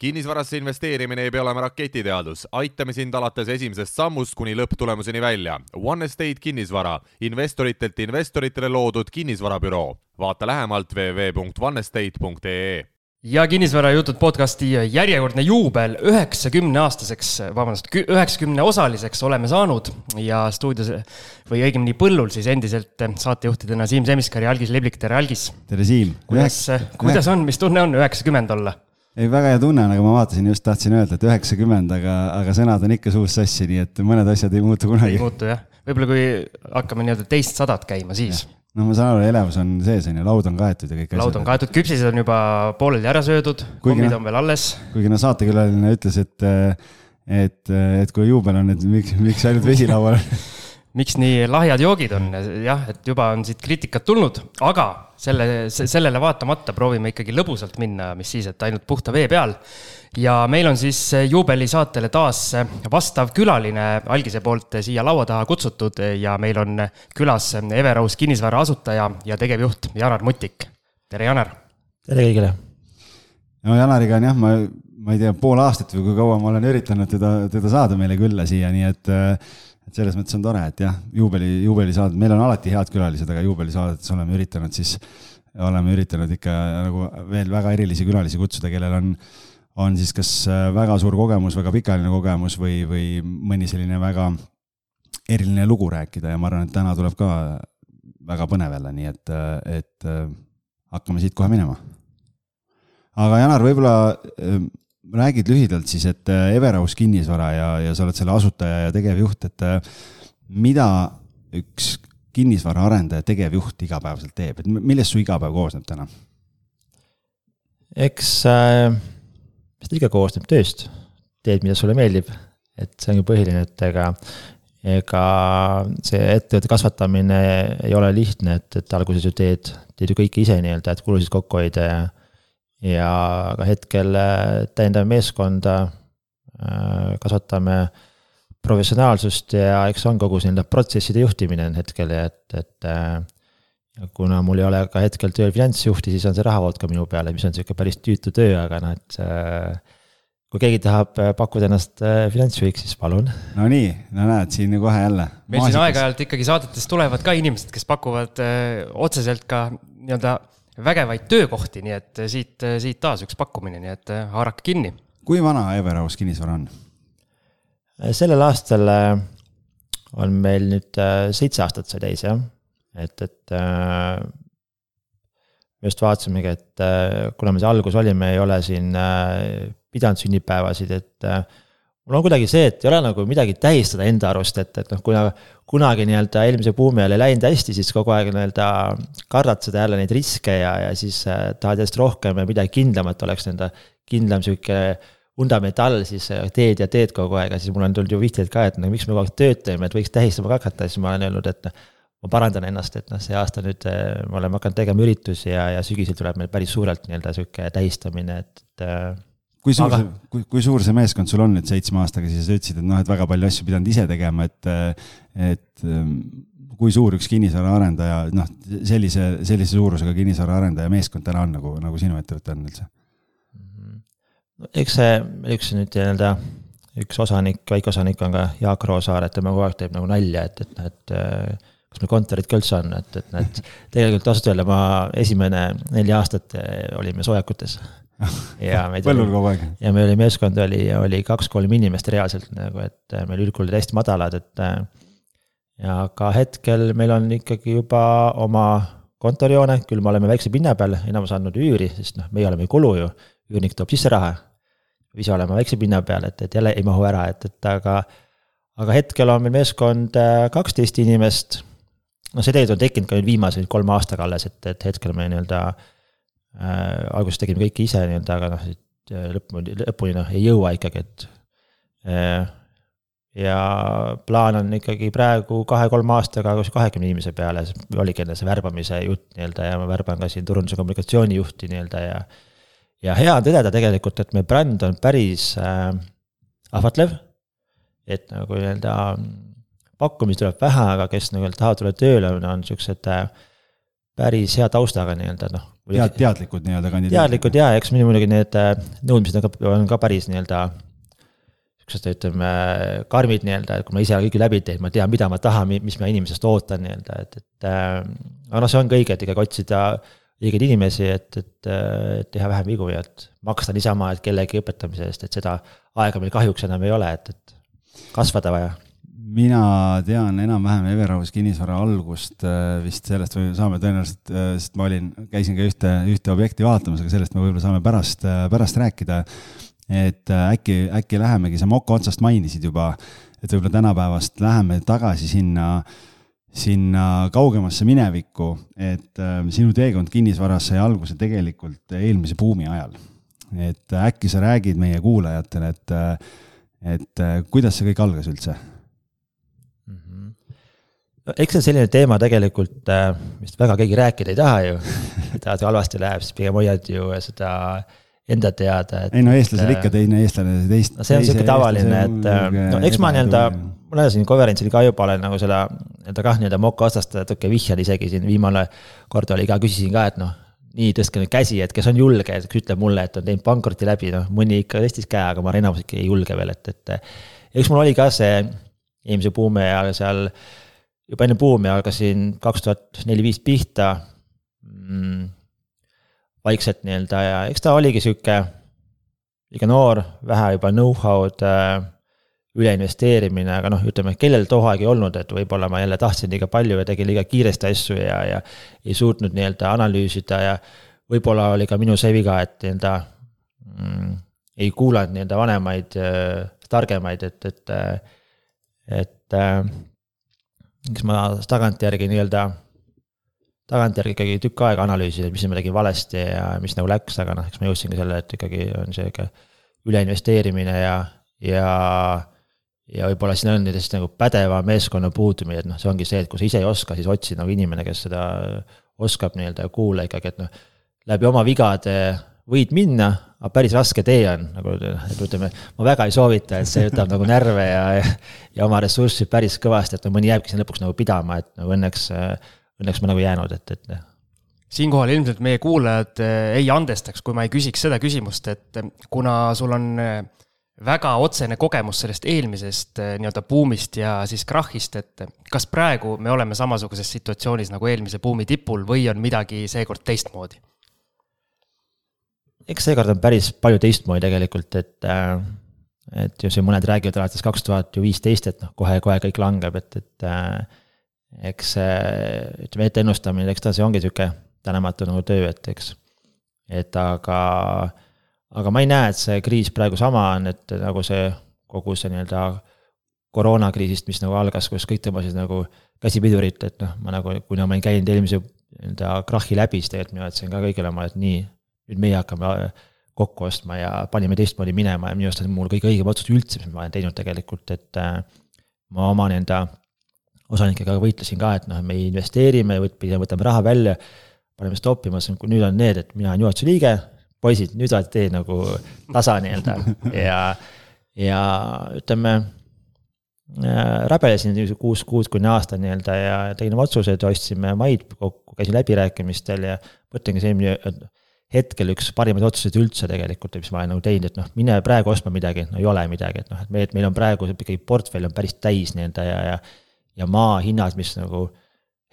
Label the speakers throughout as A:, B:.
A: kinnisvarasse investeerimine ei pea olema raketiteadus, aitame sind alates esimesest sammust kuni lõpptulemuseni välja. One Estate kinnisvara, investoritelt investoritele loodud kinnisvarabüroo. vaata lähemalt www.onestate.ee
B: ja kinnisvarajutud podcasti järjekordne juubel üheksakümne aastaseks, vabandust, üheksakümne osaliseks oleme saanud ja stuudios või õigemini põllul siis endiselt saatejuhtidena Siim Semiskar ja Algis Liblik, tere Algis!
C: tere Siim!
B: kuidas, kuidas on, mis tunne on üheksakümmend olla?
C: Ei, väga hea tunne on, aga ma vaatasin, just tahtsin öelda, et üheksakümmend, aga, aga sõnad on ikka suus sassi, nii et mõned asjad ei muutu kunagi.
B: ei muutu jah, võib-olla kui hakkame nii-öelda teist sadat käima, siis
C: no ma saan aru, elevus on sees, on ju, laud on kaetud ja kõik
B: asjad. laud on kaetud, küpsised on juba pooleli ära söödud, kommid on veel alles.
C: kuigi no saatekülaline ütles, et, et, et kui juubel on, et miks, miks ainult vesi laual on
B: miks nii lahjad joogid on, jah, et juba on siit kriitikat tulnud, aga selle, sellele vaatamata proovime ikkagi lõbusalt minna, mis siis, et ainult puhta vee peal. ja meil on siis juubelisaatele taas vastav külaline algise poolt siia laua taha kutsutud ja meil on külas Everaus kinnisvara asutaja ja tegevjuht Janar Mutik. tere, Janar!
D: tere kõigile!
C: no Janariga on jah, ma, ma ei tea, pool aastat või kui kaua ma olen üritanud teda, teda saada meile külla siia, nii et äh, et selles mõttes on tore, et jah, juubeli, juubelisaadet, meil on alati head külalised, aga juubelisaadetes oleme üritanud siis, oleme üritanud ikka nagu veel väga erilisi külalisi kutsuda, kellel on, on siis kas äh, väga suur kogemus, väga pikaajaline kogemus või, või mõni selline väga eriline lugu rääkida ja ma arvan, et täna tuleb ka väga põnev jälle, nii et, et äh, hakkame siit kohe minema. aga Janar, võib-olla äh, räägid lühidalt siis, et äh, Everaus kinnisvara ja, ja sa oled selle asutaja ja tegevjuht, et äh, mida üks kinnisvaraarendaja tegevjuht igapäevaselt teeb, et millest su igapäev koosneb täna?
D: eks äh, vist ikka koosneb tööst, teed, mida sulle meeldib, et see on ju põhiline, et ega ega see ettevõtte kasvatamine ei ole lihtne, et, et alguses ju teed, teed ju kõike ise nii-öelda, et kulusid kokku hoida ja ja ka hetkel äh, täiendame meeskonda, äh, kasvatame professionaalsust ja eks on kogu selline protsesside juhtimine on hetkel ja et, et äh, kuna mul ei ole ka hetkel tööl finantsjuhti, siis on see rahavood ka minu peale, mis on sihuke päris tüütu töö, aga noh, et kui keegi tahab pakkuda ennast finantsjuhiks, siis palun.
C: no nii, no näed, siin kohe jälle.
B: meil siin aeg-ajalt ikkagi saadetes tulevad ka inimesed, kes pakuvad öö, otseselt ka nii-öelda vägevaid töökohti, nii et siit, siit taas üks pakkumine, nii et haarake kinni.
C: kui vana Everaus kinnisvara on?
D: sellel aastal äh, on meil nüüd äh, seitse aastat sai täis, jah. et, et äh, me just vaatasimegi, et kuna me see algus olime, ei ole siin pidanud sünnipäevasid, et mul on kuidagi see, et ei ole nagu midagi tähistada enda arust, et, et noh, kuna kunagi nii-öelda eelmise buumi ajal ei läinud hästi, siis kogu aeg nii-öelda kardad seda jälle neid riske ja, ja siis äh, tahad järjest rohkem ja midagi kindlamat oleks nii-öelda, kindlam sihuke vundament all, siis äh, teed ja teed kogu aeg. Ja siis mul on tulnud ju vihjeid ka, et no miks me kogu aeg tööd teeme, et võiks tähistama ka hakata, siis ma olen öelnud, et ma parandan ennast, et noh, see aasta nüüd äh, me oleme hakanud tegema üritusi ja, ja sügisel tuleb meil päris suurelt nii-öelda sihuke tähistamine, et, et
C: kui suur Aga... see, kui, kui suur see meeskond sul on nüüd seitsme aastaga, siis sa ütlesid, et noh, et väga palju asju pidanud ise tegema, et, et ähm, kui suur üks kinnisvaraarendaja, noh, sellise, sellise suurusega kinnisvaraarendaja meeskond täna on nagu, nagu sinu ettevõte on üldse?
D: eks see, üks nüüd nii-öelda, üks osanik, väike osanik on ka Jaak Roosaar, et tema kogu aeg teeb nagu nalja, et, et, et äh, kas meil kontorit ka üldse on, et, et näed, tegelikult ausalt öelda ma esimene neli aastat äh, olime soojakutes
C: ja meid põllul kogu aeg.
D: ja meil oli meeskond oli, oli kaks-kolm inimest reaalselt nagu, et äh, meil üldkul olid hästi madalad, et. Äh, ja ka hetkel meil on ikkagi juba oma kontorihoone, küll me oleme väikse pinna peal, enamus andnud üüri, sest noh, meie oleme ju kulu ju, üürnik toob sisse raha. ise oleme väikse pinna peal, et, et jälle ei mahu ära, et, et aga, aga hetkel on meil meeskond äh, kaksteist inimest. noh, see tegelikult on tekkinud ka nüüd viimase kolme aastaga alles, et, et hetkel me nii-öelda äh, äh,. alguses tegime kõike ise nii-öelda, aga noh, äh, lõpuni, lõpuni noh, ei jõua ikkagi, et äh,. ja plaan on ikkagi praegu kahe-kolme aastaga kahekümne inimese peale, oligi enne see värbamise jutt nii-öelda ja ma värban ka siin turunduse kommunikatsioonijuhti nii-öelda ja. ja hea on tõdeda tegelikult, et meie bränd on päris äh, ahvatlev. et nagu nii-öelda pakkumisi tuleb vähe, aga kes nagu tahavad tulla tööle, on siuksed äh, päris hea taustaga nii-öelda noh,
C: tead, teadlikud nii-öelda kandidaadid.
D: teadlikud ja eks minu muidugi need äh, nõudmised on ka, on ka päris nii-öelda siuksed ütleme karmid nii-öelda, et kui ma ise olen kõik läbi teinud, ma tean, mida ma tahan, mis ma inimesest ootan nii-öelda, et, et äh,. aga noh, see ongi õige, et ikkagi otsida õigeid inimesi, et, et, et teha vähem vigu ja et maksta niisama, et kellegi õpetamise eest, et seda aega meil kahjuks enam ei ole, et, et kasvada vaja
C: mina tean enam-vähem Everhouse kinnisvara algust äh, vist sellest või saame tõenäoliselt, sest ma olin, käisin ka ühte, ühte objekti vaatamas, aga sellest me võib-olla saame pärast, pärast rääkida. et äh, äkki, äkki lähemegi, sa Moko otsast mainisid juba, et võib-olla tänapäevast läheme tagasi sinna, sinna kaugemasse minevikku, et äh, sinu teekond kinnisvaras sai alguse tegelikult eelmise buumi ajal. et äkki sa räägid meie kuulajatele, et, et kuidas see kõik algas üldse?
D: No eks see on selline teema tegelikult, millest väga keegi rääkida ei taha ju. tahad halvasti läheb, siis pigem hoiad ju seda enda teada.
C: ei no eestlasel ikka teine eestlane teist.
D: no see on sihuke tavaline, et no eks ma nii-öelda, ma siin konverentsil ka juba olen nagu seda, nii-öelda kah nii-öelda moka otsast natuke vihjan isegi siin viimane kord oli ka, küsisin ka, et noh. nii, tõstke nüüd käsi, et kes on julge, et kes ütleb mulle, et on teinud pankroti läbi, noh mõni ikka tõstis käe, aga ma arvan, enamus ikka ei julge veel, et, et. eks mul oli ka see eelmise buumi ajal seal juba enne buumi hakkasin kaks tuhat neli-viis pihta mm,. vaikselt nii-öelda ja eks ta oligi sihuke liiga noor, vähe juba know-how'd äh,, üleinvesteerimine, aga noh, ütleme, kellel too aeg ei olnud, et võib-olla ma jälle tahtsin liiga palju ja tegin liiga kiiresti asju ja, ja ei suutnud nii-öelda analüüsida ja võib-olla oli ka minu see viga, et nii-öelda mm, ei kuulanud nii-öelda vanemaid äh,, targemaid, et, et, et äh, eks ma tagantjärgi nii-öelda, tagantjärgi ikkagi tükk aega analüüsisin, et mis ma tegin valesti ja mis nagu läks, aga noh, eks ma jõudsingi selle, et ikkagi on sihuke üleinvesteerimine ja, ja. ja võib-olla siin on siis nagu pädeva meeskonna puudumine, et noh, see ongi see, et kui sa ise ei oska, siis otsi nagu inimene, kes seda oskab nii-öelda kuula ikkagi, et noh. läbi oma vigade võid minna, aga päris raske tee on, nagu, ütleme, ma väga ei soovita, et see võtab nagu närve ja, ja, oma ressurssi päris kõvasti, et mõni jääbki sinna lõpuks nagu pidama, et nagu õnneks, õnneks ma nagu jäänud, et, et.
B: siinkohal ilmselt meie kuulajad ei andestaks, kui ma ei küsiks seda küsimust, et kuna sul on väga otsene kogemus sellest eelmisest nii-öelda buumist ja siis krahhist, et kas praegu me oleme samasuguses situatsioonis nagu eelmise buumi tipul või on midagi seekord teistmoodi?
D: Eks seekord on päris palju teistmoodi tegelikult, et, äh, et ju siin mõned räägivad alates kaks tuhat viisteist, et noh, kohe-kohe kõik langeb, et, et äh, eks ütleme, etteennustamine, eks ta see ongi sihuke tänamatu nagu töö, et eks. et aga, aga ma ei näe, et see kriis praegu sama on, et nagu see kogu see nii-öelda koroonakriisist, mis nagu algas, kus kõik tõmbasid nagu käsipidurit, et noh, ma nagu, kuna ma olin käinud eelmise nii-öelda krahhi läbi, siis tegelikult mina ütlesin ka kõigile oma, et nii nüüd meie hakkame kokku ostma ja panime teistmoodi minema ja minu arust on mul kõige õigem otsus üldse, mis ma olen teinud tegelikult, et äh, ma oma nii-öelda osanikega võitlesin ka, et noh, me investeerime, võtame raha välja, paneme stoppi, ma ütlesin, kui nüüd on need, et mina olen juhatuse liige, poisid, nüüd olete teie nagu tasa nii-öelda. Ja, ja ütleme äh, rabelesin kuus kuud kuni aasta nii-öelda ja tegin oma otsused, ostsime maid kokku, käisin läbirääkimistel ja mõtlengi see, hetkel üks parimaid otsuseid üldse tegelikult, mis ma olen nagu teinud, et noh, mine praegu ostma midagi, no ei ole midagi, et noh, et meil, et meil on praegu ikkagi portfell on päris täis nii-öelda ja, ja. ja maa hinnad, mis nagu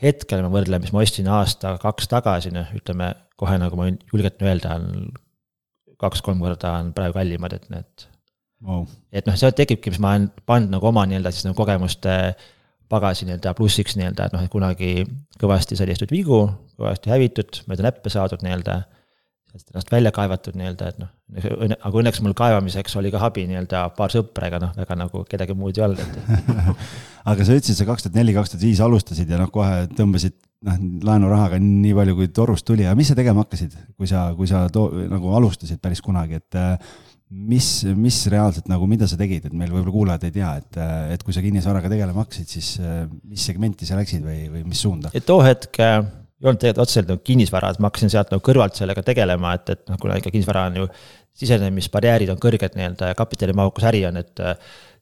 D: hetkel ma võrdlen, mis ma ostsin aasta-kaks tagasi, noh, ütleme kohe nagu ma võin julgelt öelda, on kaks-kolm korda on praegu kallimad, et need wow.. et noh, see tekibki, mis ma olen pannud nagu oma nii-öelda siis nagu kogemuste pagasi nii-öelda plussiks nii-öelda, et noh, et kunagi kõvasti sai tehtud vigu, kõvasti hävitud, mööda näppe saadud nii-öelda sealt ennast välja kaevatud nii-öelda, et noh, aga õnneks mul kaevamiseks oli ka abi nii-öelda paar sõpra, ega noh, väga nagu kedagi muud ei olnud, et
C: aga sa ütlesid, sa kaks tuhat neli, kaks tuhat viis alustasid ja noh, kohe tõmbasid noh, laenurahaga nii palju, kui torust tuli, aga mis sa tegema hakkasid, kui sa, kui sa too, nagu alustasid päris kunagi, et mis, mis reaalselt nagu, mida sa tegid, et meil võib-olla kuulajad ei tea, et, et kui sa kinnisvaraga tegelema hakkasid, siis mis segmenti sa läksid või, või mis suunda?
D: too hetk ei olnud tegelikult otseselt nagu kinnisvara, et ma hakkasin sealt nagu kõrvalt sellega tegelema, et, et noh, kuna ikka kinnisvara on ju sisenemisbarjäärid on kõrged nii-öelda ja kapitalimahukas äri on, et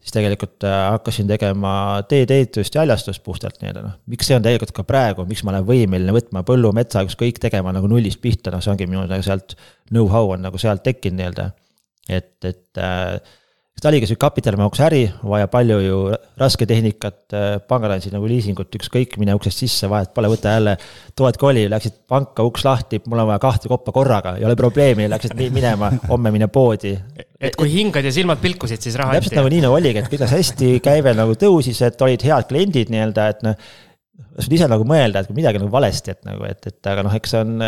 D: siis tegelikult hakkasin tegema teedeehitust ja haljastust puhtalt nii-öelda noh. miks see on tegelikult ka praegu, miks ma olen võimeline võtma põllu, metsa, ükskõik tegema nagu nullist pihta, noh, see ongi minu nagu sealt know-how on nagu sealt tekkinud nii-öelda. et, et äh, ta oligi sihuke kapitalimahukas äri, vaja palju ju rasketehnikat, äh, pangad andsid nagu liisingut, ükskõik, mine uksest sisse, vahet pole, võta jälle toad koli, läksid panka, uks lahti, mul on vaja kahte koppa korraga, ei ole probleemi, läksid minema, homme mine poodi.
B: et kui hingad ja silmad pilkusid, siis raha
D: anti. täpselt nagu nii nagu oligi, et kõik läks hästi, käive nagu tõusis, et olid head kliendid nii-öelda, et noh saad ise nagu mõelda, et kui midagi nagu valesti, et nagu, et, et aga noh, eks see on,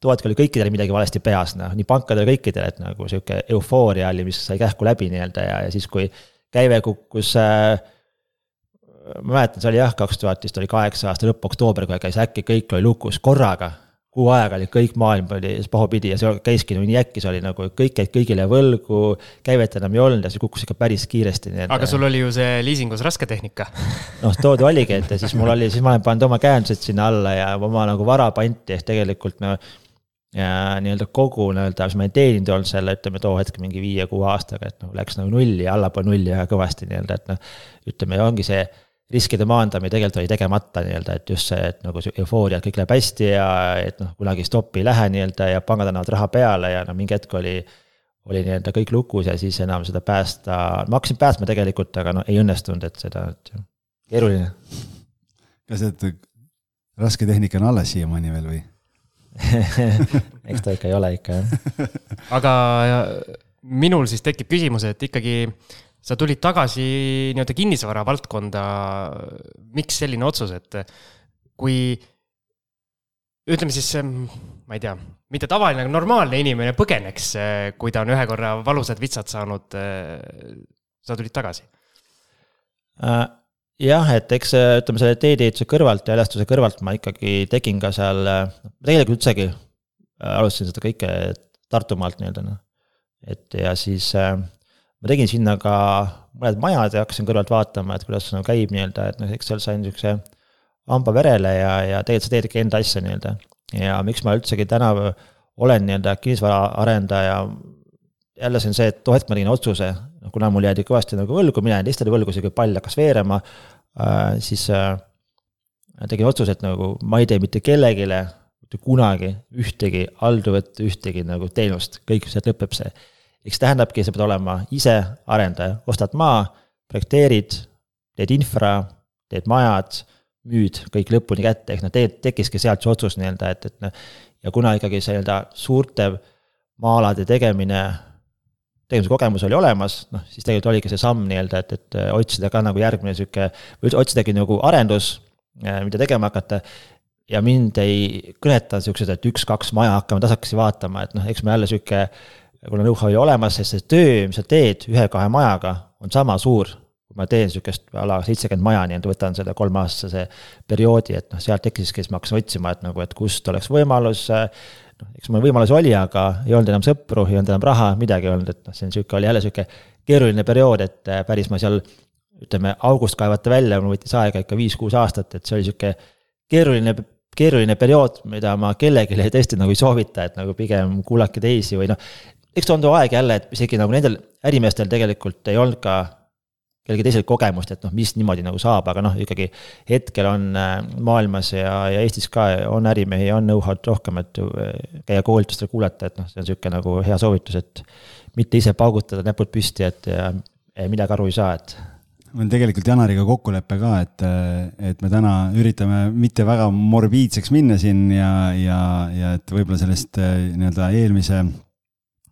D: tuvadki oli kõikidel midagi valesti peas, noh, nii pankadel, kõikidel, et nagu sihuke eufooria oli, mis sai kähku läbi nii-öelda ja, ja siis, kui käive kukkus äh, ma mäletan, see oli jah, kaks tuhat vist oli kaheksa aasta lõpp, oktoober, kui käis äkki kõik oli lukus korraga kuu aega oli kõik maailm oli pahupidi ja see käiski nii äkki, see oli nagu kõik jäid kõigile võlgu, käivet enam ei olnud ja see kukkus ikka päris kiiresti.
B: aga sul oli ju see liisingus rasketehnika.
D: noh, toodi oligi, et siis mul oli, siis ma olen pannud oma käendused sinna alla ja oma nagu vara panti, ehk tegelikult no ja nii-öelda kogu nii-öelda, mis ma olen teeninud olnud selle, ütleme too hetk mingi viie-kuue aastaga, et nagu läks nagu nulli ja allapoole nulli väga kõvasti nii-öelda, et noh. ütleme, ongi see riskide maandamine tegelikult oli tegemata nii-öelda, et just see, et nagu see eufooria, et kõik läheb hästi ja et noh, kunagi stoppi ei lähe nii-öelda ja pangad annavad raha peale ja no mingi hetk oli. oli nii-öelda kõik lukus ja siis enam seda päästa, ma hakkasin päästma tegelikult, aga no ei õnnestunud, et seda, et keeruline.
C: kas need raske tehnika on alles siiamaani veel või
D: eks ta ikka ei ole ikka jah
B: aga minul siis tekib küsimus, et ikkagi sa tulid tagasi nii-öelda kinnisvara valdkonda. miks selline otsus, et kui ütleme siis, ma ei tea, mitte tavaline, aga normaalne inimene põgeneks, kui ta on ühe korra valusad vitsad saanud. sa tulid tagasi
D: äh,? jah, et eks ütleme selle teedeehituse kõrvalt ja haljastuse kõrvalt ma ikkagi tegin ka seal, tegelikult üldsegi alustasin seda kõike Tartumaalt nii-öelda noh. et ja siis äh, ma tegin sinna ka mõned majad ja hakkasin kõrvalt vaatama, et kuidas see nagu käib nii-öelda, et noh, eks seal sain niisuguse hamba verele ja, ja tegelikult sa teed ikka enda asja nii-öelda. ja miks ma üldsegi täna olen nii-öelda kinnisvaraarendaja, jälle see on see, et too hetk ma tegin otsuse, kuna mul jäädi kõvasti nagu võlgu, mina jäin teistele võlgusid, kui pall hakkas veerema äh,, siis äh, tegin otsuse, et nagu ma ei tee mitte kellelegi mitte kunagi ühtegi alduvat, ühtegi nagu teenust, kõik, sealt lõpeb see eks tähendabki, sa pead olema ise arendaja, ostad maa, projekteerid, teed infra, teed majad, müüd kõik lõpuni kätte, ehk noh, tegelikult tekkiski sealt see otsus nii-öelda, et, et noh. ja kuna ikkagi see nii-öelda suurte maa-alade tegemine, tegemise kogemus oli olemas, noh siis tegelikult oligi see samm nii-öelda, et, et otsida ka nagu järgmine sihuke, või otsidagi nagu arendus, eh, mida tegema hakata ja mind ei kõneta siuksed, et üks-kaks maja hakkame tasakesi vaatama, et noh, eks me jälle sihuke kuna know-how oli olemas, siis see töö, mis sa teed ühe-kahe majaga, on sama suur. kui ma teen sihukest a la seitsekümmend maja, nii et võtan selle kolmeaastase perioodi, et noh, sealt tekkiski, siis ma hakkasin otsima, et nagu, et kust oleks võimalus. noh, eks mul võimalusi oli, aga ei olnud enam sõpru, ei olnud enam raha, midagi ei olnud, et noh, see on sihuke, oli jälle sihuke keeruline periood, et äh, päris ma seal ütleme, august kaevata välja, mul võttis aega ikka viis-kuus aastat, et see oli sihuke keeruline keeruline periood, mida ma kellelegi tõesti nagu ei soovita, et nagu pigem kuulake teisi või noh, eks ta on too aeg jälle, et isegi nagu nendel ärimeestel tegelikult ei olnud ka kellelgi teisel kogemust, et noh, mis niimoodi nagu saab, aga noh, ikkagi hetkel on äh, maailmas ja, ja Eestis ka on ärimehi, on know-how'd rohkem, et äh, käia koolitustel, kuulata, et noh, see on niisugune nagu hea soovitus, et mitte ise paugutada näpud püsti, et ja, ja midagi aru ei saa, et
C: on tegelikult Janariga kokkulepe ka, et, et me täna üritame mitte väga morbiidseks minna siin ja, ja, ja et võib-olla sellest äh, nii-öelda eelmise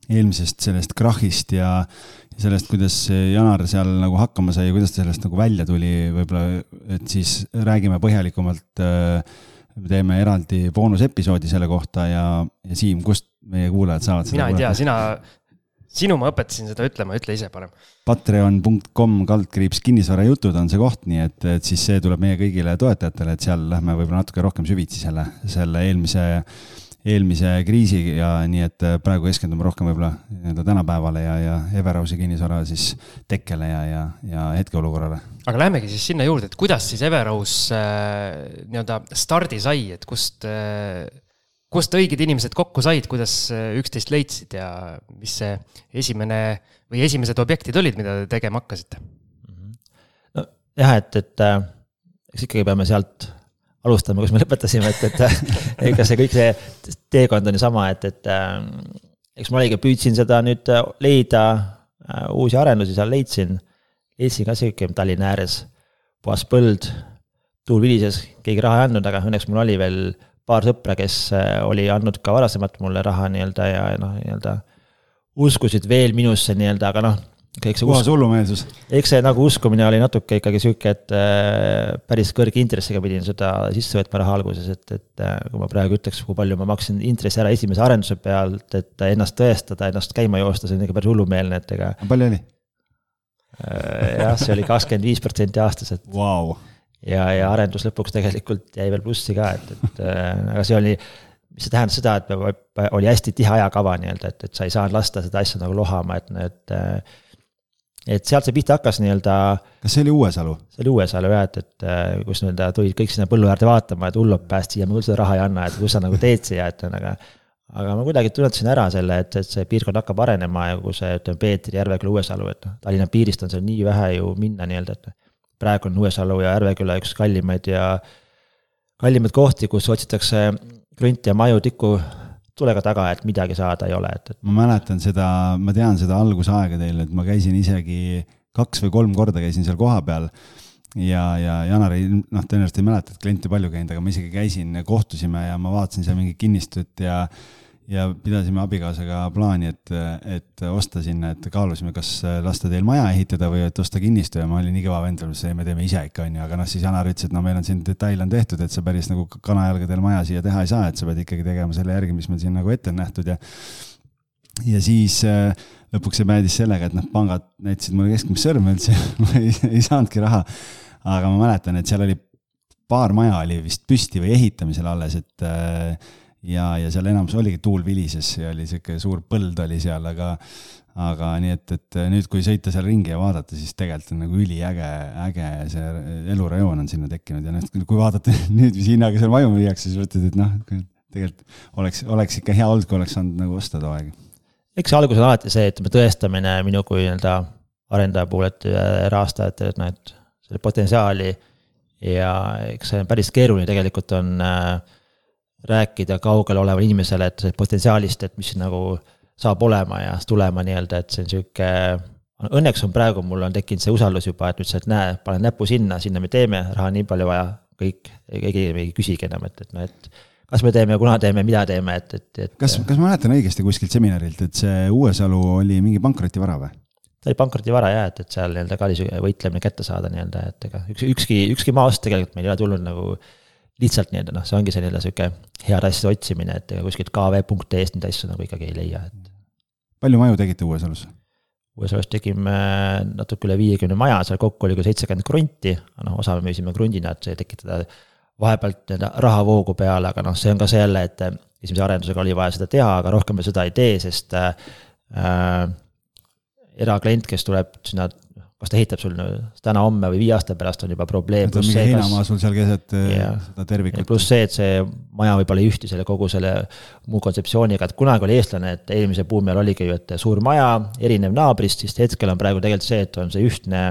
C: eelmisest sellest krahhist ja sellest, kuidas Janar seal nagu hakkama sai ja kuidas ta sellest nagu välja tuli, võib-olla, et siis räägime põhjalikumalt. teeme eraldi boonusepisoodi selle kohta ja, ja Siim, kust meie kuulajad saavad
B: seda? mina ei tea, sina, sinu ma õpetasin seda ütlema, ütle ise parem.
C: Patreon.com kaldkriips kinnisvarajutud on see koht, nii et, et siis see tuleb meie kõigile toetajatele, et seal lähme võib-olla natuke rohkem süvitsi selle, selle eelmise eelmise kriisi ja nii, et äh, praegu keskendume rohkem võib-olla nii-öelda tänapäevale ja, ja Everausi kinnisvara siis tekkele ja, ja, ja hetkeolukorrale.
B: aga lähmegi siis sinna juurde, et kuidas siis Everaus äh, nii-öelda stardi sai, et kust äh, kust õiged inimesed kokku said, kuidas äh, üksteist leidsid ja mis see esimene või esimesed objektid olid, mida te tegema hakkasite?
D: nojah, et, et äh, eks ikkagi peame sealt alustama, kus me lõpetasime, et, et ega see kõik see teekond on ju sama, et, et äh, eks ma oligi, püüdsin seda nüüd leida, uusi arendusi seal leidsin. leidsin ka sihuke Tallinna ääres, puhas põld, tuul vilises, keegi raha ei andnud, aga õnneks mul oli veel paar sõpra, kes äh, oli andnud ka varasemalt mulle raha nii-öelda ja noh, nii-öelda uskusid veel minusse nii-öelda, aga noh,
C: eks see puhas hullumeelsus.
D: eks see nagu uskumine oli natuke ikkagi sihuke, et äh, päris kõrge intressiga pidin seda sisse võtma raha alguses, et, et äh, kui ma praegu ütleks, kui palju ma maksin intressi ära esimese arenduse pealt, et ennast tõestada, ennast käima joosta, see on ikka päris hullumeelne, et ega.
C: palju oli?
D: jah, see oli kakskümmend viis protsenti aastas, et
C: wow
D: ja, ja arendus lõpuks tegelikult jäi veel plussi ka, et, et äh, aga see oli, mis see tähendas seda, et oli hästi tihe ajakava nii-öelda, et, et sa ei saanud lasta seda asja nagu lohama, et need äh, et sealt see pihta hakkas nii-öelda.
C: kas see oli Uuesalu?
D: see oli Uuesalu jah, et, et äh, kus nii-öelda tulid kõik sinna põllu äärde vaatama, et hullud pääst siia, me küll seda raha ei anna, et kus sa nagu teed siia, et aga. aga ma kuidagi tunnetasin ära selle, et, et see piirkond hakkab arenema ja kui see, ütleme, Peetri, Järveküla, Uuesalu, et noh, Tallinna piirist on seal nii vähe ju minna nii-öelda, et praegu on Uuesalu ja Järveküla üks kallimaid ja, kallimaid kohti, kus otsitakse krunti ja maju tiku tulega taga, et midagi saada ei ole, et, et.
C: ma mäletan seda, ma tean seda algusaega teil, et ma käisin isegi kaks või kolm korda käisin seal kohapeal ja, ja Janari, noh, tõenäoliselt ei mäleta, et kliente palju käinud, aga ma isegi käisin, kohtusime ja ma vaatasin seal mingit kinnistut ja ja pidasime abikaasaga plaani, et, et osta sinna, et kaalusime, kas lasta teil maja ehitada või et osta kinnistu ja ma olin nii kõva vend, et me teeme ise ikka, onju, aga noh, siis Janar ütles, et no meil on siin detail on tehtud, et sa päris nagu kanajalgadel maja siia teha ei saa, et sa pead ikkagi tegema selle järgi, mis meil siin nagu ette on nähtud ja ja siis äh, lõpuks see päädis sellega, et noh, pangad näitasid mulle keskmist sõrme üldse ma ei, ei saanudki raha. aga ma mäletan, et seal oli paar maja oli vist püsti või ehitamisel alles, et äh, ja, ja seal enamus oligi tuul vilises ja oli sihuke suur põld oli seal, aga, aga nii et, et nüüd, kui sõita seal ringi ja vaadata, siis tegelikult on nagu üliäge, äge see elurajoon on sinna tekkinud ja noh, kui vaadata nüüd, mis hinnaga seal maju müüakse, siis mõtled, et noh, tegelikult oleks, oleks ikka hea olnud, kui oleks saanud nagu osta too aeg.
D: eks see algus on alati see, ütleme tõestamine minu kui nii-öelda arendaja puhul, et rahastajatele, et noh, et selle potentsiaali ja eks see on päris keeruline tegelikult on äh, rääkida kaugel olevale inimesele, et potentsiaalist, et mis nagu saab olema ja tulema nii-öelda, et see on sihuke. Õnneks on praegu, mul on tekkinud see usaldus juba, et nüüd sa, et näe, panen näpu sinna, sinna me teeme, raha nii palju vaja, kõik, keegi ei küsigi enam, et, et noh, et kas me teeme, kuna teeme, mida teeme, et, et, et.
C: kas, kas ma mäletan õigesti kuskilt seminarilt, et see Uuesalu oli mingi pankrotivara või?
D: ta oli pankrotivara jah, et, et seal nii-öelda ka oli võitlemine kätte saada nii-öelda, et ega üks, ükski, ükski maast tegelikult meil ei ole tulnud nagu lihtsalt nii-öelda noh, see ongi selline sihuke heade asjade otsimine, et kuskilt kv.ee-st neid asju nagu ikkagi ei leia, et.
C: palju maju tegite Uuesalus?
D: Uuesalus tegime natuke üle viiekümne maja, seal kokku oli ka seitsekümmend krunti, noh, osa me müüsime krundina, et see tekitada vahepealt nii-öelda rahavoogu peale, aga noh, see on ka see jälle, et esimese arendusega oli vaja seda teha, aga rohkem me seda ei tee, sest äh, eraklient, kes tuleb sinna kas ta ehitab sul täna-homme või viie aasta pärast on juba probleem.
C: on mingi heinamaa sul seal keset yeah. seda tervikut.
D: pluss see, et see maja võib-olla ei ühti selle kogu selle muu kontseptsiooniga, et kunagi oli eestlane, et eelmise buumi ajal oligi ju, et suur maja, erinev naabrist, siis hetkel on praegu tegelikult see, et on see ühtne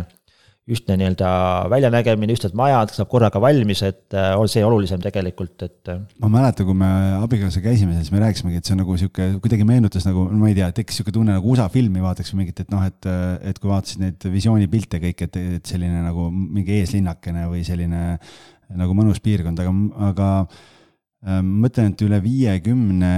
D: ühtne nii-öelda väljanägemine, ühtsed majad, saab korraga valmis, et äh, on see olulisem tegelikult, et. Äh,
C: ma mäletan, kui me abikaasaga käisime, siis me rääkisimegi, et see on nagu sihuke, kuidagi meenutas nagu, ma ei tea, tekkis sihuke tunne nagu USA filmi vaataks või mingit, et noh, et, et kui vaatasid neid visioonipilte kõik, et, et selline nagu mingi eeslinnakene või selline nagu mõnus piirkond, aga, aga äh, ma mõtlen, et üle viiekümne,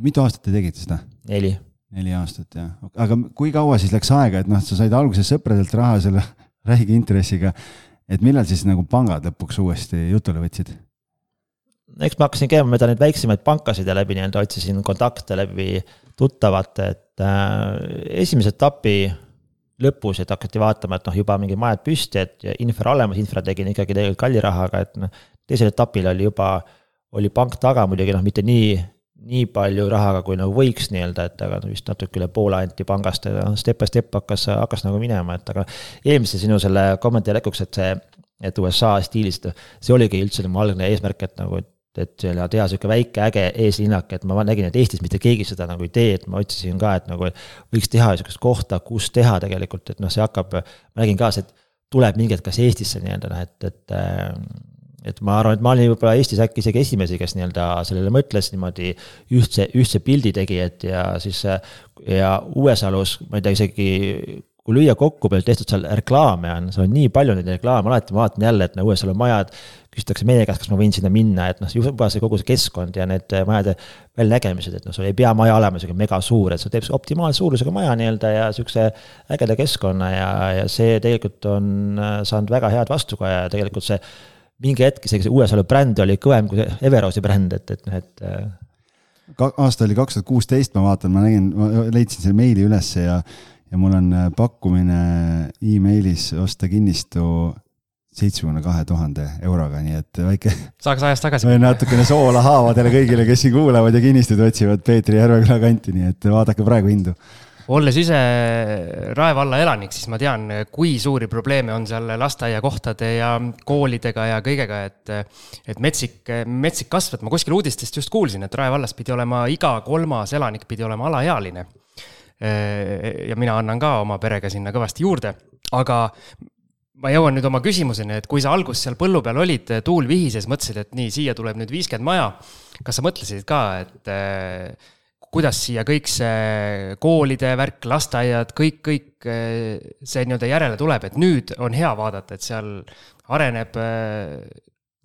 C: mitu aastat te tegite seda?
D: neli.
C: neli aastat jah, aga kui kaua siis läks aega, et noh, sa said alguses sõpradelt raha selle räige intressiga. et millal siis nagu pangad lõpuks uuesti jutule võtsid?
D: eks ma hakkasin käima mööda neid väiksemaid pankasid ja läbi nii-öelda otsisin kontakte läbi tuttavate, et äh, esimese etapi lõpus, et hakati vaatama, et noh, juba mingid majad püsti, et infra olemas, infra tegin ikkagi tegelikult kalli rahaga, et noh. teisel etapil oli juba, oli pank taga muidugi noh, mitte nii nii palju rahaga, kui nagu võiks nii-öelda, et aga vist natuke üle poole anti pangast ja step by step hakkas, hakkas nagu minema, et aga eelmise sinu selle kommentaari jätkuks, et see, et USA stiilis, see oligi üldse mu algne eesmärk, et nagu, et et teha sihuke väike äge eeslinnak, et ma nägin, et Eestis mitte keegi seda nagu ei tee, et ma otsisin ka, et nagu võiks teha sihukest kohta, kus teha tegelikult, et noh, see hakkab, ma nägin ka, see tuleb mingi hetk kas Eestisse nii-öelda noh, et, et et ma arvan, et ma olin võib-olla Eestis äkki isegi esimesi, kes nii-öelda sellele mõtles niimoodi ühtse, ühtse pildi tegi, et ja siis ja Uuesalus, ma ei tea isegi kui lüüa kokku, palju tehtud seal reklaame on, seal on nii palju neid reklaame, alati ma vaatan jälle, et no Uuesalu majad, küsitakse meie käest, kas ma võin sinna minna, et noh, juba see kogu see keskkond ja need majade väljanägemised, et noh, sul ei pea maja olema sihuke mega suur, et sa teed optimaalse suurusega maja nii-öelda ja sihukese ägeda keskkonna ja, ja see tegelikult on saanud väga head vastukaja ja tegelikult see mingi hetk isegi see Uuesalu bränd oli kõvem kui Everosi bränd, et, et noh, et äh,
C: ka. aasta oli kaks tuhat kuusteist, ma vaatan, ma nägin, ma leidsin selle meili ülesse ja, ja mul on äh, pakkumine emailis osta kinnistu seitsmekümne kahe tuhande euroga, nii et väike.
B: saaks ajas tagasi.
C: natukene soola haavadele kõigile, kes siin kuulavad ja kinnistuid otsivad Peetri Järveküla kanti, nii et vaadake praegu hindu
B: olles ise Rae valla elanik, siis ma tean, kui suuri probleeme on seal lasteaiakohtade ja koolidega ja kõigega, et, et metsik, metsik kasv, et ma kuskil uudistest just kuulsin, et Rae vallas pidi olema iga kolmas elanik pidi olema alaealine. ja mina annan ka oma perega sinna kõvasti juurde, aga ma jõuan nüüd oma küsimuseni, et kui sa alguses seal põllu peal olid, tuul vihises, mõtlesid, et nii, siia tuleb nüüd viiskümmend maja. kas sa mõtlesid ka, et kuidas siia kõik see koolide värk, lasteaiad, kõik, kõik see nii-öelda järele tuleb, et nüüd on hea vaadata, et seal areneb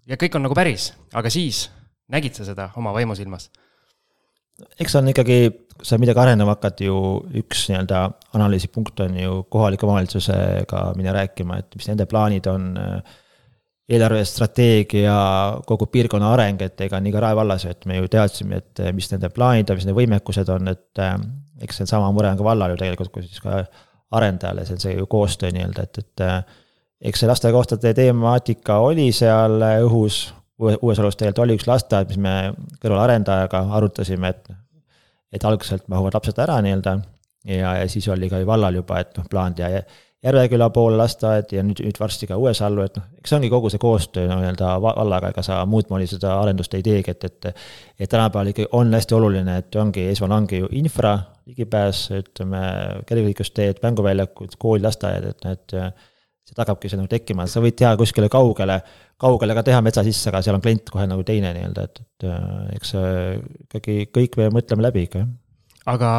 B: ja kõik on nagu päris, aga siis nägid sa seda oma vaimusilmas?
D: eks on ikkagi, kui sa midagi arenema hakkad ju, üks nii-öelda analüüsipunkt on ju kohaliku omavalitsusega minna rääkima, et mis nende plaanid on äh, eelarvestrateegia, kogu piirkonna areng, et ega nii ka Rae vallas, et me ju teadsime, et mis nende plaanid on, mis nende võimekused on, et äh, eks see on sama mure on ka vallal ju tegelikult, kui siis ka arendajal ja see on see ju koostöö nii-öelda, et, et äh, eks see lasteaiakohtade temaatika oli seal õhus, Uuesalus tegelikult oli üks lasteaed, mis me kõrvalarendajaga arutasime, et et algselt mahuvad lapsed ära nii-öelda ja, ja siis oli ka ju vallal juba, et noh, plaan ja Järveküla pool lasteaed ja nüüd, nüüd varsti ka Uuesallu, et noh, eks see ongi kogu see koostöö no, nii-öelda vallaga, ega sa muud moodi seda arendust ei teegi, et, et et tänapäeval ikkagi on hästi oluline, et ongi, esmane ongi ju infra, ligipääs, ütleme, kergliiklusteed, mänguväljakud, kool, lasteaed, et need see tagabki see nagu tekkima, sa võid teha kuskile kaugele, kaugele ka teha metsa sisse, aga seal on klient kohe nagu teine nii-öelda, et, et eks ikkagi kõik me mõtleme läbi ikka, jah
B: aga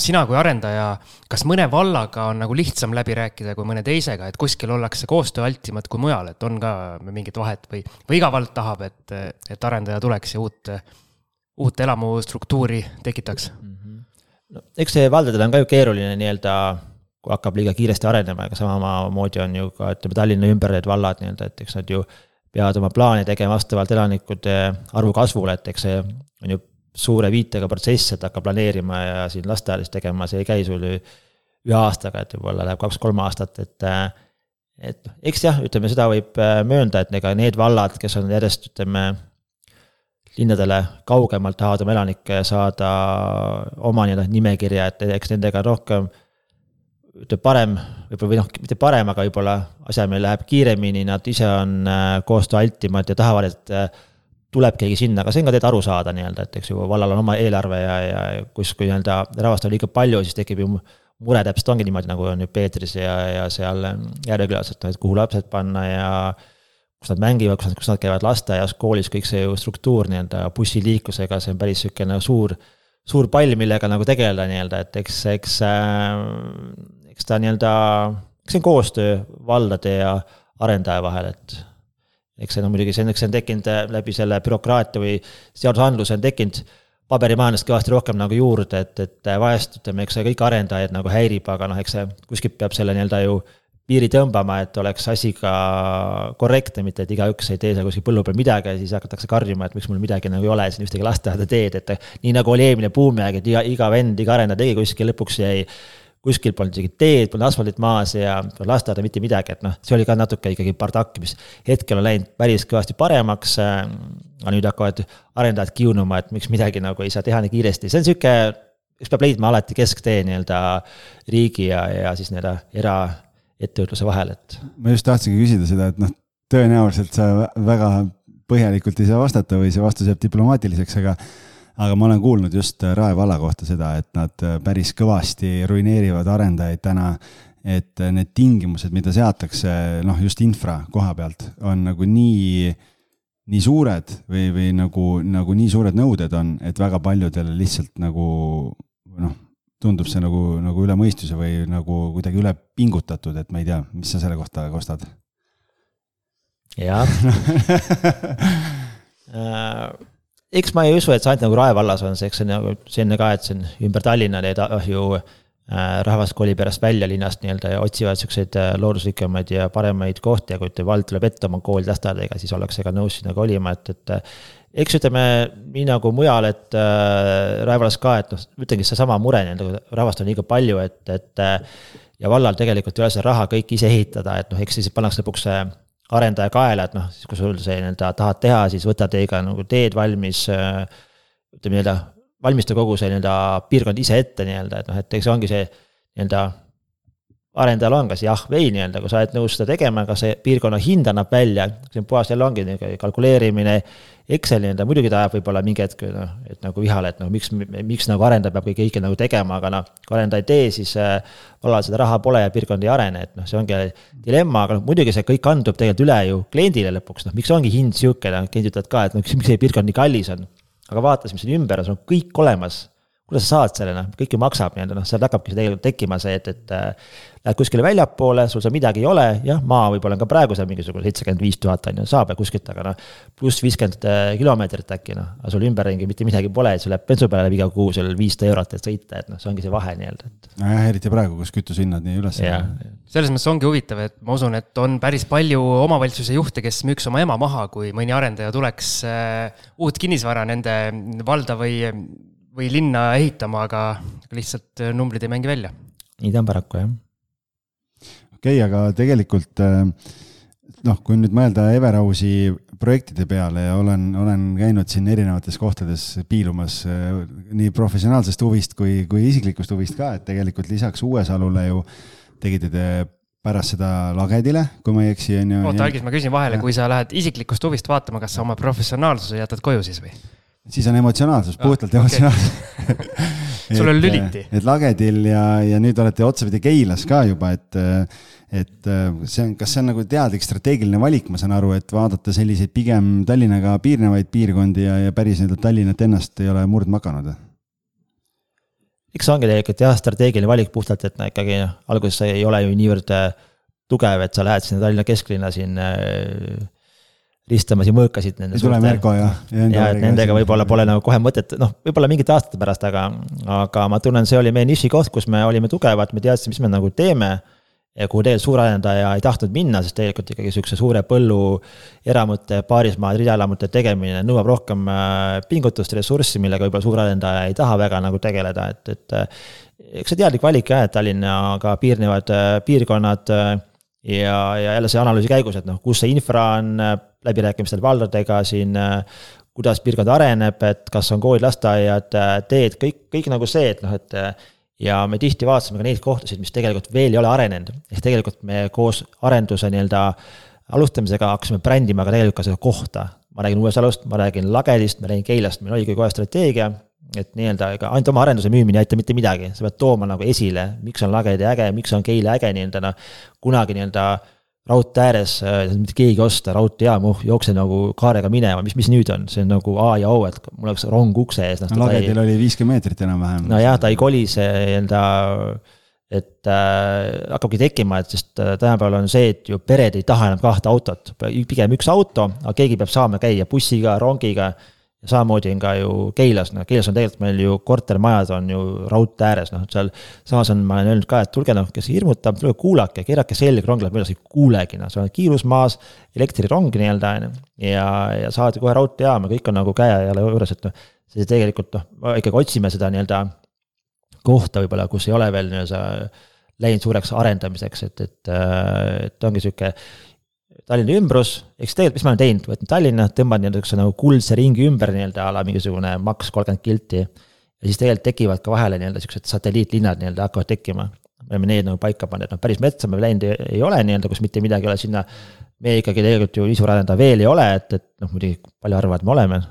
B: sina kui arendaja, kas mõne vallaga on nagu lihtsam läbi rääkida kui mõne teisega, et kuskil ollakse koostööaltimad kui mujal, et on ka mingit vahet või, või iga vald tahab, et, et arendaja tuleks ja uut, uut elamustruktuuri tekitaks mm? -hmm.
D: no eks see valdadel on ka ju keeruline nii-öelda, kui hakkab liiga kiiresti arenema, ega samamoodi on ju ka ütleme Tallinna ümber need vallad nii-öelda, et eks nad ju peavad oma plaane tegema vastavalt elanikude arvu kasvule, et eks see on ju suure viitega protsess, et hakka planeerima ja siin lasteaias tegema, see ei käi sul ju ühe aastaga, et võib-olla läheb kaks-kolm aastat, et et noh, eks jah, ütleme seda võib äh, möönda, et ega need vallad, kes on järjest, ütleme, linnadele kaugemalt tahavad oma elanikke saada oma nii-öelda nimekirja, et eks nendega rohkem ütleme parem, võib-olla või noh, mitte parem, aga võib-olla asjamine läheb kiiremini, nad ise on äh, koostööaltimad ja tahavad, et tuleb keegi sinna, aga see on ka tegelikult aru saada nii-öelda, et eks ju vallal on oma eelarve ja, ja kus, kui nii-öelda rahvast on liiga palju, siis tekib ju mure täpselt ongi niimoodi, nagu on ju Peetris ja, ja seal Järvekülas, et noh, et kuhu lapsed panna ja kus nad mängivad, kus nad, kus nad käivad lasteaias, koolis, kõik see ju struktuur nii-öelda bussiliiklusega, see on päris niisugune suur, suur pall, millega nagu tegeleda nii-öelda, et eks, eks äh,, eks ta nii-öelda, eks see on koostöö valdade ja arendaja vahel, et eks see on muidugi, see on, eks see on tekkinud äh, läbi selle bürokraatia või seadusandluse on tekkinud paberimajandust kõvasti rohkem nagu juurde, et, et äh, vahest ütleme, eks see kõik arendajaid nagu häirib, aga noh, eks see kuskilt peab selle nii-öelda ju piiri tõmbama, et oleks asi ka korrektne, mitte et igaüks ei tee seal kuskil põllu peal midagi ja siis hakatakse karjuma, et miks mul midagi nagu ei ole, siin ühtegi lasteaeda teed, et nii nagu oli eelmine buumiaeg, et iga, iga vend, iga arendaja tegi kuskil, lõpuks jäi kuskil polnud isegi teed, polnud asfaldit maas ja lasteaeda mitte midagi, et noh, see oli ka natuke ikkagi bardakk, mis hetkel on läinud päris kõvasti paremaks. aga nüüd hakkavad arendajad kiunuma, et miks midagi nagu ei saa teha nii kiiresti, see on sihuke, üks peab leidma alati kesktee nii-öelda riigi ja, ja siis nii-öelda eraettevõtluse vahel, et.
C: ma just tahtsingi küsida seda, et noh, tõenäoliselt sa väga põhjalikult ei saa vastata või see vastus jääb diplomaatiliseks, aga aga ma olen kuulnud just Rae valla kohta seda, et nad päris kõvasti ruineerivad arendajaid täna, et need tingimused, mida seatakse, noh, just infra koha pealt, on nagu nii, nii suured või, või nagu, nagu nii suured nõuded on, et väga paljudel lihtsalt nagu noh, tundub see nagu, nagu üle mõistuse või nagu kuidagi üle pingutatud, et ma ei tea, mis sa selle kohta kostad?
D: jah äh, eks ma ei usu, et see ainult nagu Rae vallas on see, eks see nagu selline ka, et see on ümber Tallinna need ah ju äh, rahvas kolib järjest välja linnast nii-öelda ja otsivad siukseid äh, looduslikkamaid ja paremaid kohti ja kui vald tuleb ette oma koolide lasteaedadega, siis ollakse ka nõus sinna kolima, et, et eks ütleme, nii nagu mujal, et äh, Rae vallas ka, et noh, ütlengi seesama mure nii-öelda, rahvast on liiga palju, et, et ja vallal tegelikult ei ole seda raha kõik ise ehitada, et noh, eks siis pannakse lõpuks arendaja kaela, et noh, siis kui sul see nii-öelda tahad teha, siis võta teiega nagu teed valmis. Ütleme nii-öelda, valmista kogu see nii-öelda piirkond ise ette nii-öelda, et noh, et eks see ongi see nii-öelda arendajal on kas jah või ei nii-öelda, kui sa oled nõus seda tegema, kas see piirkonna hind annab välja, see on puhas jälle ongi niisugune kalkuleerimine. Excel nii-öelda muidugi ta ajab võib-olla mingi hetk noh, et nagu vihale, et noh, miks, miks nagu arendaja peab kõike, nagu tegema, aga noh. kui arendaja ei tee, siis äh, vallal seda raha pole ja piirkond ei arene, et noh, see ongi dilemma, aga noh, muidugi see kõik kandub tegelikult üle ju kliendile lõpuks, noh, miks ongi hind sihuke, noh, kliendid ütlevad ka, et noh, miks see piirkond nii kallis on. aga vaata, mis siin ümber on, sul on kõik olemas kuidas sa saad selle, noh, kõik ju maksab nii-öelda, noh, sealt hakkabki tegelikult tekkima see, et, et äh, lähed kuskile väljapoole, sul seal midagi ei ole, jah, maa võib-olla on ka praegu seal mingisugune seitsekümmend viis tuhat on ju, saab ja kuskilt, aga noh, pluss viiskümmend äh, kilomeetrit äkki noh, aga sul ümberringi mitte midagi pole, et sul läheb bensu peale iga kuu seal viissada eurot, et sõita, et noh, see ongi see vahe nii-öelda, et.
C: nojah, eriti praegu, kus kütusehinnad nii üles
B: on. selles mõttes ongi huvitav, et ma usun, et on päris palju omavalitsuse juhte, kes müüks oma ema maha, kui mõni arendaja tuleks äh, uut kinnisvara nende valda või või linna ehitama, aga lihtsalt äh, numbrid ei mängi välja.
D: nii ta on paraku, jah.
C: okei okay,, aga tegelikult äh, noh, kui nüüd mõelda Everausi projektide peale ja olen, olen käinud siin erinevates kohtades piilumas äh, nii professionaalsest huvist kui, kui isiklikust huvist ka, et tegelikult lisaks Uuesalule ju tegite te pärast seda lagedile, kui ma ei eksi, on ju.
B: oota, Algis, ma küsin vahele, kui sa lähed isiklikust huvist vaatama, kas sa oma professionaalsuse jätad koju siis või?
C: Siis on emotsionaalsus, puhtalt ah, emotsionaalsus
B: okay. sul on lüliti.
C: et Lagedil ja, ja nüüd olete otsapidi Keilas ka juba, et, et see on, kas see on nagu teadlik strateegiline valik, ma saan aru, et vaadata selliseid pigem Tallinnaga piirnevaid piirkondi ja, ja päris nii-öelda Tallinnat ennast ei ole murdma hakanud?
D: eks see ongi tegelikult jah, strateegiline valik puhtalt, et no ikkagi noh, alguses ei ole ju niivõrd tugev, et sa lähed sinna Tallinna kesklinna siin äh, ristamas ja mõõkasid nende.
C: ei tule Merko ja.
D: ja et nendega võib-olla pole nagu kohe mõtet, noh, võib-olla mingite aastate pärast, aga, aga ma tunnen, see oli meie nišikoht, kus me olime tugevad, me teadsime, mis me nagu teeme. ja kuhu tegelikult suurarendaja ei tahtnud minna, sest tegelikult ikkagi sihukese suure põllu eramute, paarismaade, ridaelamute tegemine nõuab rohkem äh, pingutust, ressurssi, millega võib-olla suurarendaja ei taha väga nagu tegeleda, et, et. Äh, eks see teadlik valik jah, et Tallinnaga piirnevad äh, piirkonnad ja, ja jälle see analüüsi käigus, et noh, kus see infra on läbirääkimistel valdadega siin, kuidas piirkond areneb, et kas on koolid, lasteaiad, teed, kõik, kõik nagu see, et noh, et ja me tihti vaatasime ka neid kohtasid, mis tegelikult veel ei ole arenenud, ehk tegelikult me koos arenduse nii-öelda alustamisega hakkasime brändima ka tegelikult ka seda kohta. ma räägin Uuesalust, ma räägin Lagedist, ma räägin Keilast, meil oligi kohe strateegia, et nii-öelda ega ainult oma arenduse müümine ei aita mitte midagi, sa pead tooma nagu esile, miks on Lagedi äge, miks on Keila äge nii-öelda noh, kunagi nii-öelda raudtee ääres äh,, mitte keegi osta, raudteejaam, oh jookse nagu kaarega minema, mis, mis nüüd on, see on nagu A ja O, et mul oleks rong ukse ees.
C: no lagedil oli viiskümmend meetrit enam-vähem.
D: nojah, ta ei koli see nii-öelda, et äh, hakkabki tekkima, et sest äh, tänapäeval on see, et ju pered ei taha enam kahte autot, pigem üks auto, aga keegi peab saama käia bussiga, rongiga ja samamoodi on ka ju Keilas, noh Keilas on tegelikult meil ju kortermajad on ju raudtee ääres, noh seal. samas on, ma olen öelnud ka, et tulge noh, kes hirmutab, tulge kuulake, keerake selg, rong läheb üles, ei kuulegi, noh, sa oled kiirusmaas. elektrirong nii-öelda on ju, ja, ja saad kohe raudteejaama, kõik on nagu käe ja jala juures, et noh. see tegelikult noh, ikkagi otsime seda nii-öelda kohta võib-olla, kus ei ole veel nii-öelda läinud suureks arendamiseks, et, et, et ongi sihuke Tallinna ümbrus, eks tegelikult, mis ma olen teinud, võtnud Tallinna, tõmban niisuguse nagu kuldse ringi ümber nii-öelda a la mingisugune maks kolmkümmend kilti. ja siis tegelikult tekivad ka vahele nii-öelda siuksed satelliitlinnad nii-öelda hakkavad tekkima. me oleme need nagu paika pannud, et noh, päris metsa me läinud ei, ei ole nii-öelda, kus mitte midagi ei ole, sinna me ikkagi tegelikult ju kinnisvaraarendaja veel ei ole, et, et noh, muidugi palju arvavad, me oleme.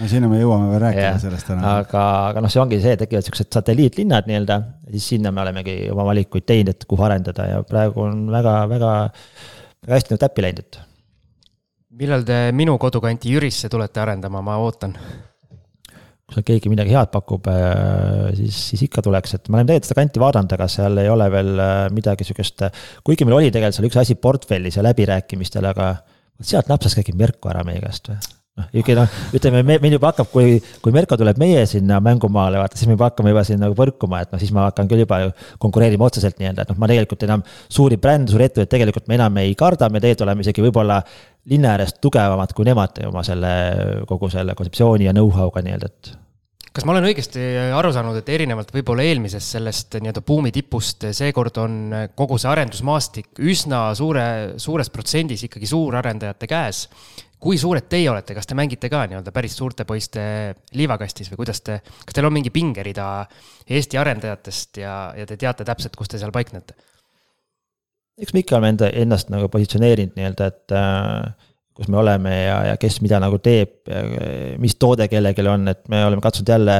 C: no sinna me jõuame veel rääkida yeah. sellest täna.
D: aga, aga noh, see ongi see, tekivad siuksed satelliitlinnad nii-öelda, siis sinna me olemegi oma valikuid teinud, et kuhu arendada ja praegu on väga, väga, väga hästi nagu täppi läinud, et.
B: millal te minu kodukanti Jürisse tulete arendama, ma ootan
D: kui seal keegi midagi head pakub, äh, siis, siis ikka tuleks, et ma olen tegelikult seda kanti vaadanud, aga seal ei ole veel äh, midagi sihukest. kuigi meil oli tegelikult seal üks asi portfellis ja läbirääkimistel, aga sealt napsas keegi Merko ära meie käest või? Noh, ikkagi noh, ütleme, meil juba hakkab, kui, kui Merko tuleb meie sinna mängumaale, vaata, siis me juba hakkame juba siin nagu põrkuma, et noh, siis ma hakkan küll juba ju konkureerima otseselt nii-öelda, et noh, ma tegelikult enam suuri brände, suuri ettevõtteid tegelikult me enam ei karda, me tegelikult oleme isegi võib-olla linna äärest tugevamad kui nemad oma selle, kogu selle kontseptsiooni ja know-how'ga nii-öelda, et
B: kas ma olen õigesti aru saanud, et erinevalt võib-olla eelmisest sellest nii-öelda buumi tipust, seekord on kogu see arendusmaastik üsna suure, suures protsendis ikkagi suurarendajate käes. Kui suured teie olete, kas te mängite ka nii-öelda päris suurte poiste liivakastis või kuidas te, kas teil on mingi pingerida Eesti arendajatest ja, ja te teate täpselt, kus te seal paiknete?
D: eks me ikka oleme enda, ennast nagu positsioneerinud nii-öelda, et äh, kus me oleme ja, ja kes mida nagu teeb, mis toode kellelgi on, et me oleme katsunud jälle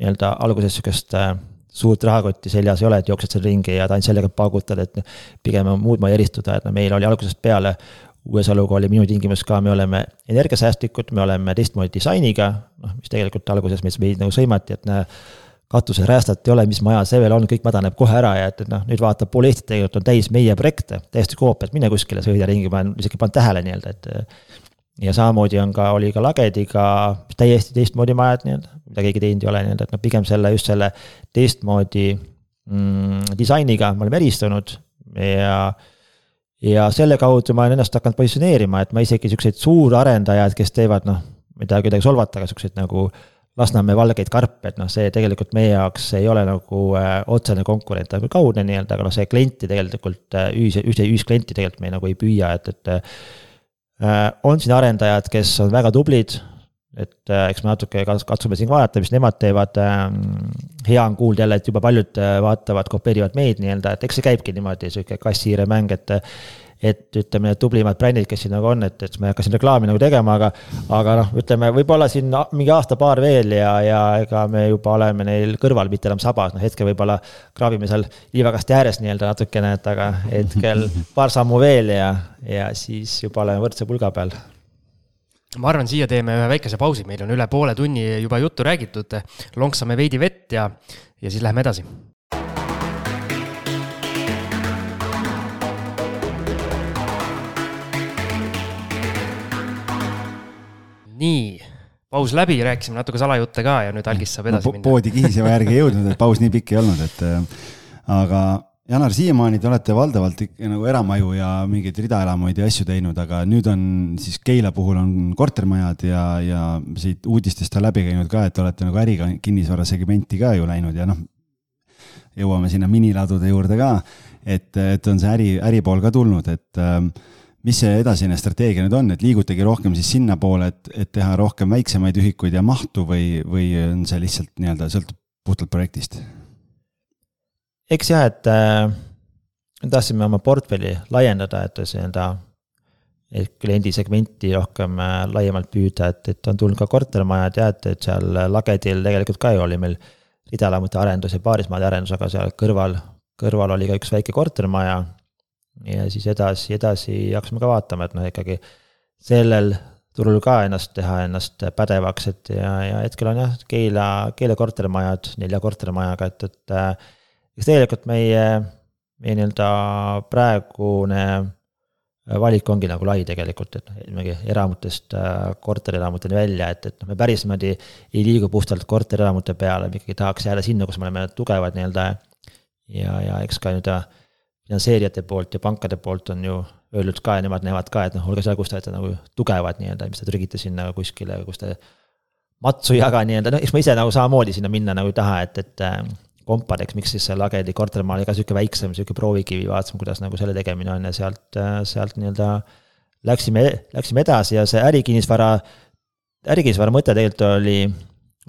D: nii-öelda alguses sihukest äh, suurt rahakotti seljas ei ole, et jooksed seal ringi ja ainult sellega paugutad, et pigem on muud moodi eristuda, et no meil oli algusest peale USA-luga oli minu tingimus ka, me oleme energiasäästlikud, me oleme teistmoodi disainiga, noh, mis tegelikult alguses meid, meid nagu sõimati, et näe katusräästat ei ole, mis maja see veel on, kõik mädaneb kohe ära ja et, et noh, nüüd vaatab pool Eestit tegelikult on täis meie projekte, täiesti koopiad, mine kuskile, sõida ringi, ma olen isegi pannud tähele nii-öelda, et. ja samamoodi on ka, oli ka Lagediga täiesti teistmoodi majad nii-öelda, mida keegi teinud ei ole nii-öelda, et noh, pigem selle just selle teistmoodi mm, disainiga me oleme eristunud ja ja selle kaudu ma olen ennast hakanud positsioneerima, et ma isegi siukseid suurarendajaid, kes teevad noh, mida kuidagi solvata, aga siukseid nagu Lasnamäe valgeid karpe, et noh, see tegelikult meie jaoks ei ole nagu äh, otsene konkurent, ta on küll kaudne nii-öelda, aga noh, see klienti tegelikult äh,, ühise, ühise, ühisklienti tegelikult me nagu ei püüa, et, et äh,. on siin arendajad, kes on väga tublid, et äh, eks me natuke katsume siin vaadata, mis nemad teevad äh,. hea on kuulda jälle, et juba paljud äh, vaatavad, kopeerivad meid nii-öelda, et eks see käibki niimoodi, sihuke kassihiire mäng, et et ütleme, need tublimad brändid, kes siin nagu on, et, et ma ei hakka siin reklaami nagu tegema, aga, aga noh, ütleme võib-olla siin mingi aasta-paar veel ja, ja ega me juba oleme neil kõrval, mitte enam sabas, noh hetkel võib-olla kraabime seal liivakasti ääres nii-öelda natukene, et aga hetkel paar sammu veel ja, ja siis juba oleme võrdse pulga peal
B: ma arvan, siia teeme ühe väikese pausi, meil on üle poole tunni juba juttu räägitud, lonksame veidi vett ja, ja siis läheme edasi. Nii, paus läbi, rääkisime natuke salajutte ka ja nüüd algis saab edasi no, minna.
C: poodi kihiseva järgi ei jõudnud, et paus nii pikk ei olnud, et äh, aga Janar, siiamaani te olete valdavalt ikka nagu eramaju ja mingeid ridaelamuid ja asju teinud, aga nüüd on siis Keila puhul on kortermajad ja, ja siit uudistest on läbi käinud ka, et olete nagu ärikinnisvara segmenti ka ju läinud ja noh, jõuame sinna miniladude juurde ka, et, et on see äri, äripool ka tulnud, et äh, mis see edasine strateegia nüüd on, et liigutegi rohkem siis sinnapoole, et, et teha rohkem väiksemaid ühikuid ja mahtu või, või on see lihtsalt nii-öelda sõltub puhtalt projektist?
D: Eks jah, et äh, tahtsime oma portfelli laiendada, et nii-öelda kliendisegmenti rohkem äh, laiemalt püüda, et, et on tulnud ka kortermajad ja et, et seal Lagedil tegelikult ka ju oli meil ridaelamute arendus ja paarismaade arendus, aga seal kõrval, kõrval oli ka üks väike kortermaja. Ja siis edasi, edasi hakkasime ka vaatama, et noh, ikkagi sellel turul ka ennast teha, ennast pädevaks, et ja, ja hetkel on jah, Keila, Keila kortermajad nelja kortermajaga, et, et äh, eks tegelikult meie, meie nii-öelda praegune valik ongi nagu lai tegelikult, et niimoodi eramutest äh, korterelamuteni välja, et, et noh, me päris niimoodi ei liigu puhtalt korterelamute peale, me ikkagi tahaks jääda sinna, kus me oleme tugevad nii-öelda. ja, ja eks ka nii-öelda finantseerijate poolt ja pankade poolt on ju öeldud ka ja nemad näevad ka, et noh, olge seal, kus te olete nagu tugevad nii-öelda, mis te trügite sinna kuskile, kus te matsu jaga nii-öelda, noh, eks ma ise nagu samamoodi sinna minna nagu ei taha, et, et äh, kompadeks, miks siis see Lagedi kortermaal iga sihuke väiksem, sihuke proovikivi, vaatasime, kuidas nagu selle tegemine on ja sealt, äh, sealt nii-öelda läksime, läksime edasi ja see ärikinnisvara, ärikinnisvara mõte tegelikult oli,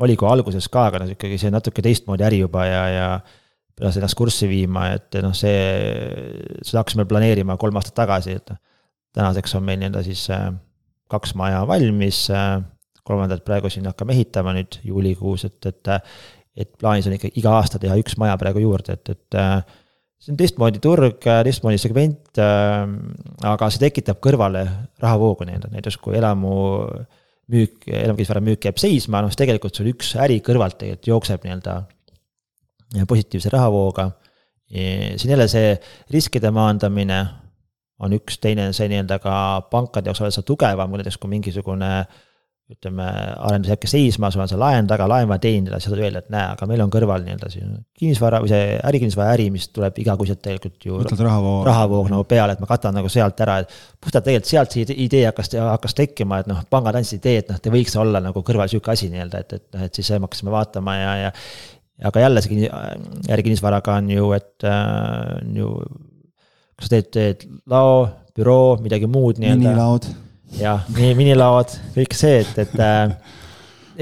D: oli kohe alguses ka, aga noh, ikkagi see natuke teistmoodi äri juba ja, ja peaks ennast kurssi viima, et noh, see, seda hakkasime planeerima kolm aastat tagasi, et noh, tänaseks on meil nii-öelda siis kaks maja valmis, kolmandat praegu siin hakkame ehitama nüüd juulikuus, et, et et plaanis on ikka iga aasta teha üks maja praegu juurde, et, et see on teistmoodi turg, teistmoodi segment, aga see tekitab kõrvale rahavoogu nii-öelda, näiteks kui elamu müük, elamukisvara müük jääb seisma, noh siis tegelikult sul üks äri kõrvalt tegelikult jookseb nii-öelda positiivse rahavooga. siin jälle see riskide maandamine on üks, teine on see nii-öelda ka pankade jaoks oled sa tugevam, kui näiteks kui mingisugune äh, ütleme, arendus jääbki seisma, sul on see laen taga, laen vaja teenida, siis saad öelda, et näe, aga meil on kõrval nii-öelda siin kinnisvara või see ärikinnisvara äri, mis tuleb igakuiselt tegelikult ju.
C: rahavoog.
D: rahavoog nagu peale, et ma katan nagu sealt ära, et puhtalt tegelikult sealt see idee hakkas, hakkas tekkima, et noh, pangad andsid idee, et noh, te võiks olla nagu kõrval sihuke asi nii-öelda, et, et noh, et siis me hakkasime vaatama ja, ja. aga jälle see ärikinnisvaraga on ju, et äh, ju. kas sa teed, teed lao, büroo, midagi muud nii-öelda.
C: minilaod
D: jah, nii minilaod, kõik see, et, et äh,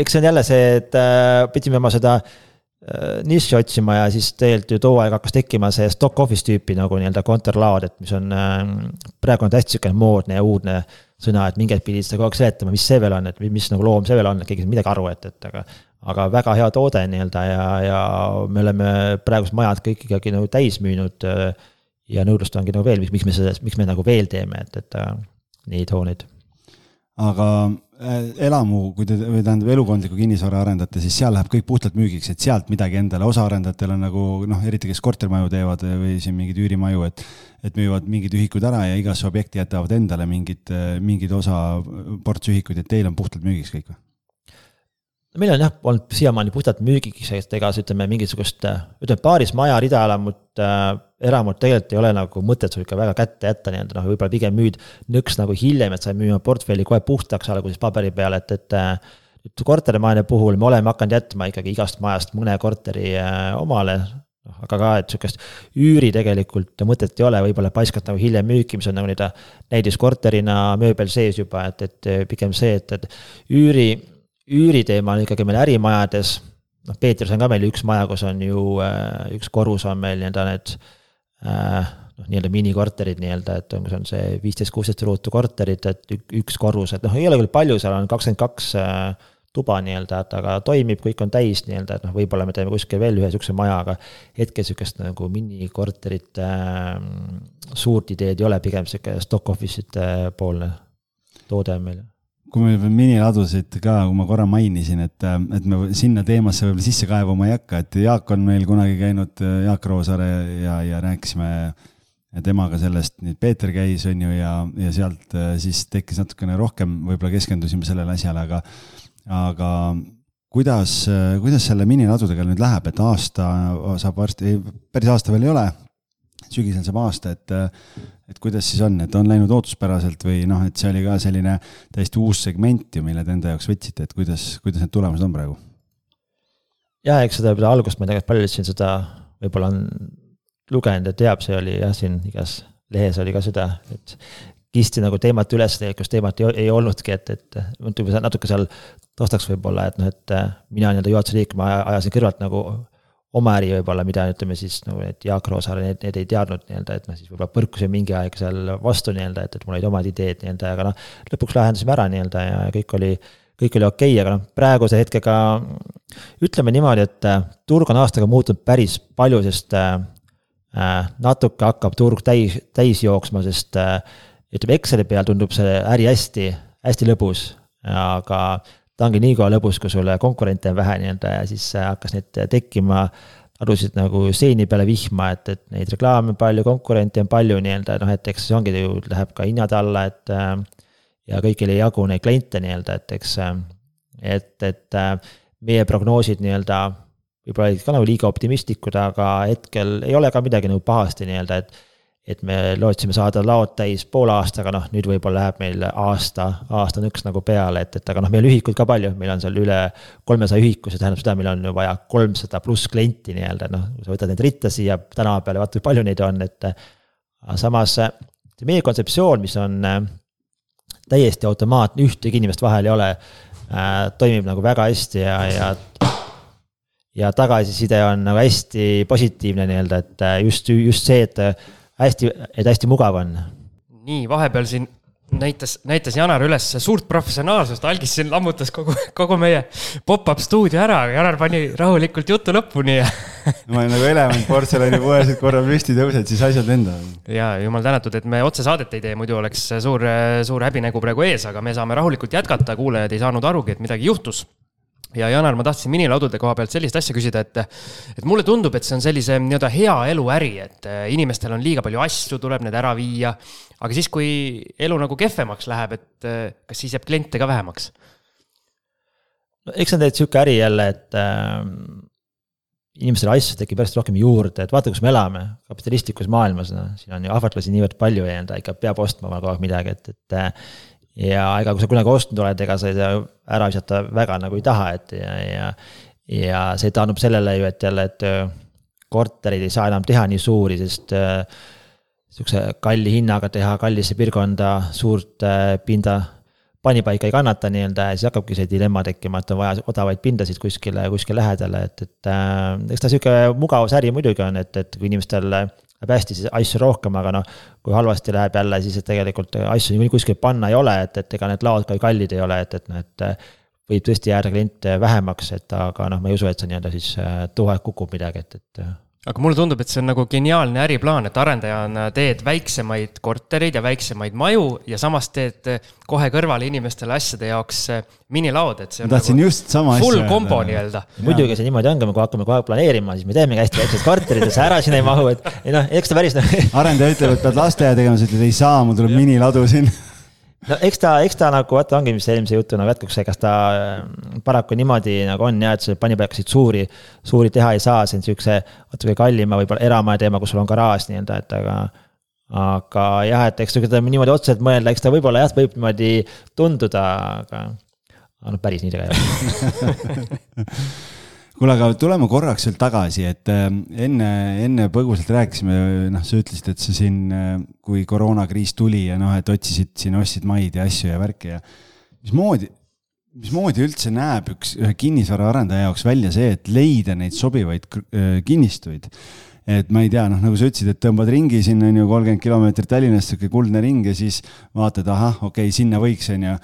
D: eks see on jälle see, et äh, pidime oma seda äh, nišši otsima ja siis tegelikult ju too aeg hakkas tekkima see stock office tüüpi nagu nii-öelda kontorlaod, et mis on äh,. praegu on hästi sihuke moodne ja uudne sõna, et mingid pidid seda kogu aeg seletama, mis see veel on, et mis nagu loom see veel on, et keegi ei saa midagi aru, et, et aga. aga väga hea toode nii-öelda ja, ja me oleme praegused majad kõik ikkagi nagu täis müünud. Äh, ja nõudlust ongi nagu veel, miks me selles, miks me nagu veel teeme, et, et äh, neid hooneid
C: aga äh, elamu, kui te, või tähendab elukondlikku kinnisvara arendate, siis seal läheb kõik puhtalt müügiks, et sealt midagi endale, osa arendajatel on nagu noh, eriti kes kortermaju teevad või siin mingeid üürimaju, et et müüvad mingid ühikud ära ja igasse objekti jätavad endale mingid, mingid osa ports ühikuid, et teil on puhtalt müügiks kõik või?
D: Meil on jah, olnud siiamaani puhtalt müügiks, et ega siis ütleme mingisugust, ütleme paaris maja ridaelamut äh,, eramut tegelikult ei ole nagu mõtet sul ikka väga kätte jätta nii-öelda noh, võib-olla pigem müüd nõks nagu hiljem, et sa ei müü oma portfelli kohe puhtaks alguses paberi peal, et, et. nüüd kortermajade puhul me oleme hakanud jätma ikkagi igast majast mõne korteri äh, omale noh, aga ka, et sihukest üüri tegelikult mõtet ei ole, võib-olla paiskat nagu hiljem müüki, mis on nagu nii-öelda näidiskorterina mööbel sees juba, et, et pigem see, et, et üüri üüriteema on ikkagi meil ärimajades, noh, Peetris on ka meil üks maja, kus on ju äh, üks korrus on meil nii-öelda need äh, noh, nii-öelda minikorterid nii-öelda, et kus on see viisteist, kuusteist ruutu korterid, et üks korrus, et noh, ei ole küll palju, seal on kakskümmend kaks äh, tuba nii-öelda, et aga toimib, kõik on täis nii-öelda, et noh, võib-olla me teeme kuskil veel ühe sihukese maja, aga hetkel sihukest nagu minikorterite äh, suurt ideed ei ole, pigem sihuke stock office'ite poolne toode on meil
C: kui me miniladusid ka, kui ma korra mainisin, et, et me sinna teemasse võib-olla sisse kaevama ei hakka, et Jaak on meil kunagi käinud, Jaak Roosaare ja, ja rääkisime temaga sellest, nii Peeter käis, on ju, ja, ja sealt äh, siis tekkis natukene rohkem, võib-olla keskendusime sellele asjale, aga, aga kuidas, kuidas selle miniladudega nüüd läheb, et aasta saab varsti, päris aasta veel ei ole, sügisel saab aasta, et, et kuidas siis on, et on läinud ootuspäraselt või noh, et see oli ka selline täiesti uus segment ju, mille te enda jaoks võtsite, et kuidas, kuidas need tulemused on praegu?
D: jah, eks seda võib-olla algust ma tegelikult paljud siin seda võib-olla on lugenud ja teab, see oli jah, siin igas lehes oli ka seda, et kisti nagu teemat üles, tegelikult teemat ei, ei olnudki, et, et natuke seal taustaks võib-olla, et noh, et mina nii-öelda juhatuse liikme ajasin kõrvalt nagu oma äri võib-olla, mida ütleme siis nagu need Jaak Roosaar, need, need ei teadnud nii-öelda, et noh, siis võib-olla põrkusin mingi aeg seal vastu nii-öelda, et, et mul olid omad ideed nii-öelda, aga noh. lõpuks lahendasime ära nii-öelda ja kõik oli, kõik oli okei okay,, aga noh, praeguse hetkega ütleme niimoodi, et äh, turg on aastaga muutunud päris palju, sest äh, äh, natuke hakkab turg täis, täis jooksma, sest äh, ütleme, Exceli peal tundub see äri hästi, hästi lõbus, aga ta ongi nii kaua lõbus, kui sul konkurente on vähe nii-öelda ja siis äh, hakkas neid tekkima. adusid nagu seeni peale vihma, et, et neid reklaame palju, konkurente on palju nii-öelda, noh, et eks see ongi ju, läheb ka hinnad alla, et. Äh, ja kõigil ei jagu neid kliente nii-öelda, et eks, äh, et, et meie prognoosid nii-öelda võib-olla olid ka nagu liiga optimistlikud, aga hetkel ei ole ka midagi nagu pahasti nii-öelda, et et me lootsime saada laod täis poole aastaga, noh nüüd võib-olla läheb meil aasta, aasta nõks nagu peale, et, et aga noh, meil ühikuid ka palju, meil on seal üle kolmesaja ühiku, see tähendab seda, meil on ju vaja kolmsada pluss klienti nii-öelda, noh, kui sa võtad neid ritta siia tänava peale, vaata kui palju neid on, et. aga samas see meie kontseptsioon, mis on äh, täiesti automaatne, ühtegi inimest vahel ei ole äh,, toimib nagu väga hästi ja, ja ja tagasiside on nagu hästi positiivne nii-öelda, et äh, just, just see, et hästi, et hästi mugav on.
B: nii, vahepeal siin näitas, näitas Janar üles suurt professionaalsust, algis siin lammutas kogu, kogu meie pop-up stuudio ära, Janar pani rahulikult jutu lõpuni ja
C: ma olen nagu elevant portselanipoes, et korra püsti tõused, siis asjad lendavad.
B: ja jumal tänatud, et me otsesaadet ei tee, muidu oleks suur, suur häbinägu praegu ees, aga me saame rahulikult jätkata, kuulajad ei saanud arugi, et midagi juhtus ja Janar, ma tahtsin miniladude koha pealt sellist asja küsida, et, et mulle tundub, et see on sellise nii-öelda hea eluäri, et äh, inimestel on liiga palju asju, tuleb need ära viia. aga siis, kui elu nagu kehvemaks läheb, et äh, kas siis jääb kliente ka vähemaks?
D: no eks see on tegelikult sihuke äri jälle, et äh, inimestele asju tekib järjest rohkem juurde, et vaata, kus me elame, kapitalistlikus maailmas, noh, siin on ju ahvatlusi niivõrd palju ja enda ikka peab ostma kogu aeg midagi, et, et äh, ja ega kui sa kunagi ostnud oled, ega sa seda ära visata väga nagu ei taha, et ja, ja. ja see taandub sellele ju, et jälle, et äh, korterid ei saa enam teha nii suuri, sest äh, sihukese kalli hinnaga teha kallisse piirkonda suurt äh, pinda panipaika ei kannata nii-öelda ja siis hakkabki see dilemma tekkima, et on vaja odavaid pindasid kuskile, kuskile lähedale, et, et äh, eks ta sihuke mugavusäri muidugi on, et, et kui inimestel läheb hästi, siis asju rohkem, aga noh, kui halvasti läheb jälle, siis tegelikult asju niikuinii kuskil panna ei ole, et, et ega need laod ka ju kallid ei ole, et, et noh, et võib tõesti jääda kliente vähemaks, et aga noh, ma ei usu, et see nii-öelda siis tuha kukub midagi, et, et
B: aga mulle tundub, et see on nagu geniaalne äriplaan, et arendajana teed väiksemaid kortereid ja väiksemaid maju ja samas teed kohe kõrvale inimestele asjade jaoks minilaod, et see
C: on. tahtsin
B: nagu
C: just sama
B: asja. Full kombo nii-öelda.
D: muidugi see niimoodi ongi, kui hakkame kogu aeg planeerima, siis me teemegi hästi väikseid korterid ja see ära sinna ei mahu, et ei noh, eks ta päris
C: arendaja ütleb, et pead lasteaia tegema, sa ütled ei saa, mul tuleb miniladu siin
D: no eks ta, eks ta nagu vaata ongi, mis eelmise jutu nagu jätkuks, kas ta äh, paraku niimoodi nagu on jah, et see panipaikasid suuri, suuri teha ei saa, see on siukse natuke kallima võib-olla eramaja teema, kus sul on garaaž nii-öelda, et aga. aga jah, et eks seda niimoodi otseselt mõelda, eks ta võib-olla jah, võib niimoodi tunduda, aga. aga noh, päris nii ta ka ei ole
C: kuule, aga tuleme korraks veel tagasi, et äh, enne, enne põgusalt rääkisime, noh, sa ütlesid, et sa siin, äh, kui koroonakriis tuli ja noh, et otsisid siin, ostsid maid ja asju ja värki ja mismoodi, mismoodi üldse näeb üks, ühe kinnisvaraarendaja jaoks välja see, et leida neid sobivaid äh, kinnistuid? et ma ei tea, noh, nagu sa ütlesid, et tõmbad ringi sinna, on ju, kolmkümmend kilomeetrit Tallinnast, sihuke kuldne ring ja siis vaatad, ahah, okei okay,, sinna võiks, on ju.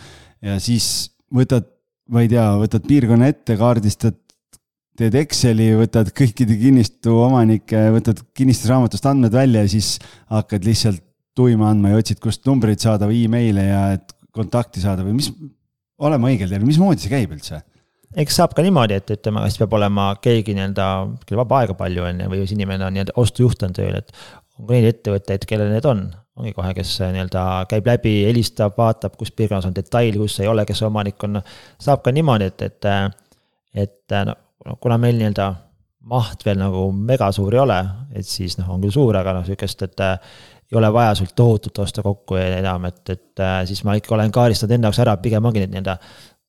C: ja siis võtad, ma ei tea, võtad piirkonna ette, kaardistad teed Exceli, võtad kõikide kinnistu omanike, võtad kinnistusraamatust andmed välja ja siis hakkad lihtsalt tuima andma ja otsid, kust numbreid saada või email'e ja et kontakti saada või mis, oleme õigel teel, mismoodi see käib üldse?
D: eks saab ka niimoodi, et ütleme, kas peab olema keegi nii-öelda, kellel vaba aega palju on ju, või siis inimene on nii-öelda ostujuht on tööl, et on ka neid ettevõtteid, kellel need on, ongi kohe, kes nii-öelda käib läbi, helistab, vaatab, kus piirkonnas on detail, kus ei ole, kes omanik on. saab ka niimoodi, et, et, et no kuna meil nii-öelda maht veel nagu mega suur ei ole, et siis noh, on küll suur, aga noh, sihukest, et äh, ei ole vaja sul tohutut osta kokku enam, et, et äh, siis ma ikka olen kaardistanud enda jaoks ära, pigem ongi need nii-öelda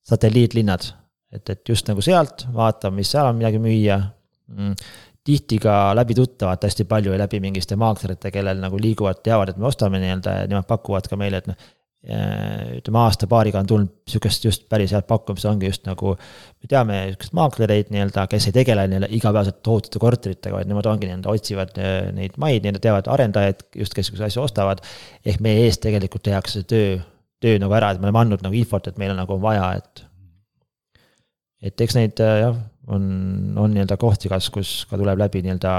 D: satelliitlinnad. et, et just nagu sealt vaatame, mis seal on midagi müüa mm tihti ka läbi tuttavad hästi palju ja läbi mingiste maaklerite, kellel nagu liiguvad, teavad, et me ostame nii-öelda ja nemad pakuvad ka meile, et noh ütleme aasta-paariga on tulnud sihukest just päris head pakkumist, ongi just nagu. me teame sihukest maaklereid nii-öelda, kes ei tegele nii-öelda igapäevaselt tohutute korteritega, vaid nemad ongi nii-öelda otsivad äh, neid maid, nii-öelda teavad arendajaid just, kes sihukesi asju ostavad. ehk meie eest tegelikult tehakse see töö, töö nagu ära, et me oleme andnud nagu infot, et meil on nagu vaja, et. et eks neid äh, jah, on, on nii-öelda kohti, kas, kus ka tuleb läbi nii-öelda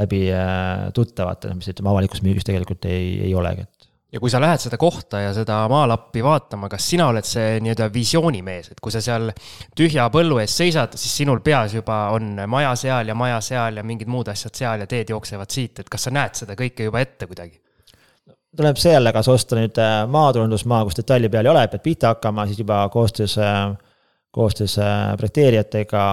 D: läbi äh, tuttavate, mis ütleme avalikus müügis tegelikult ei, ei olegi, et
B: ja kui sa lähed seda kohta ja seda maalappi vaatama, kas sina oled see nii-öelda visioonimees, et kui sa seal tühja põllu ees seisad, siis sinul peas juba on maja seal ja maja seal ja mingid muud asjad seal ja teed jooksevad siit, et kas sa näed seda kõike juba ette kuidagi?
D: tuleb see jälle, kas osta nüüd äh, maatulundusmaa, kus detaili peal ei ole, pead pihta hakkama, siis juba koostöös, äh, koostöös äh, projekteerijatega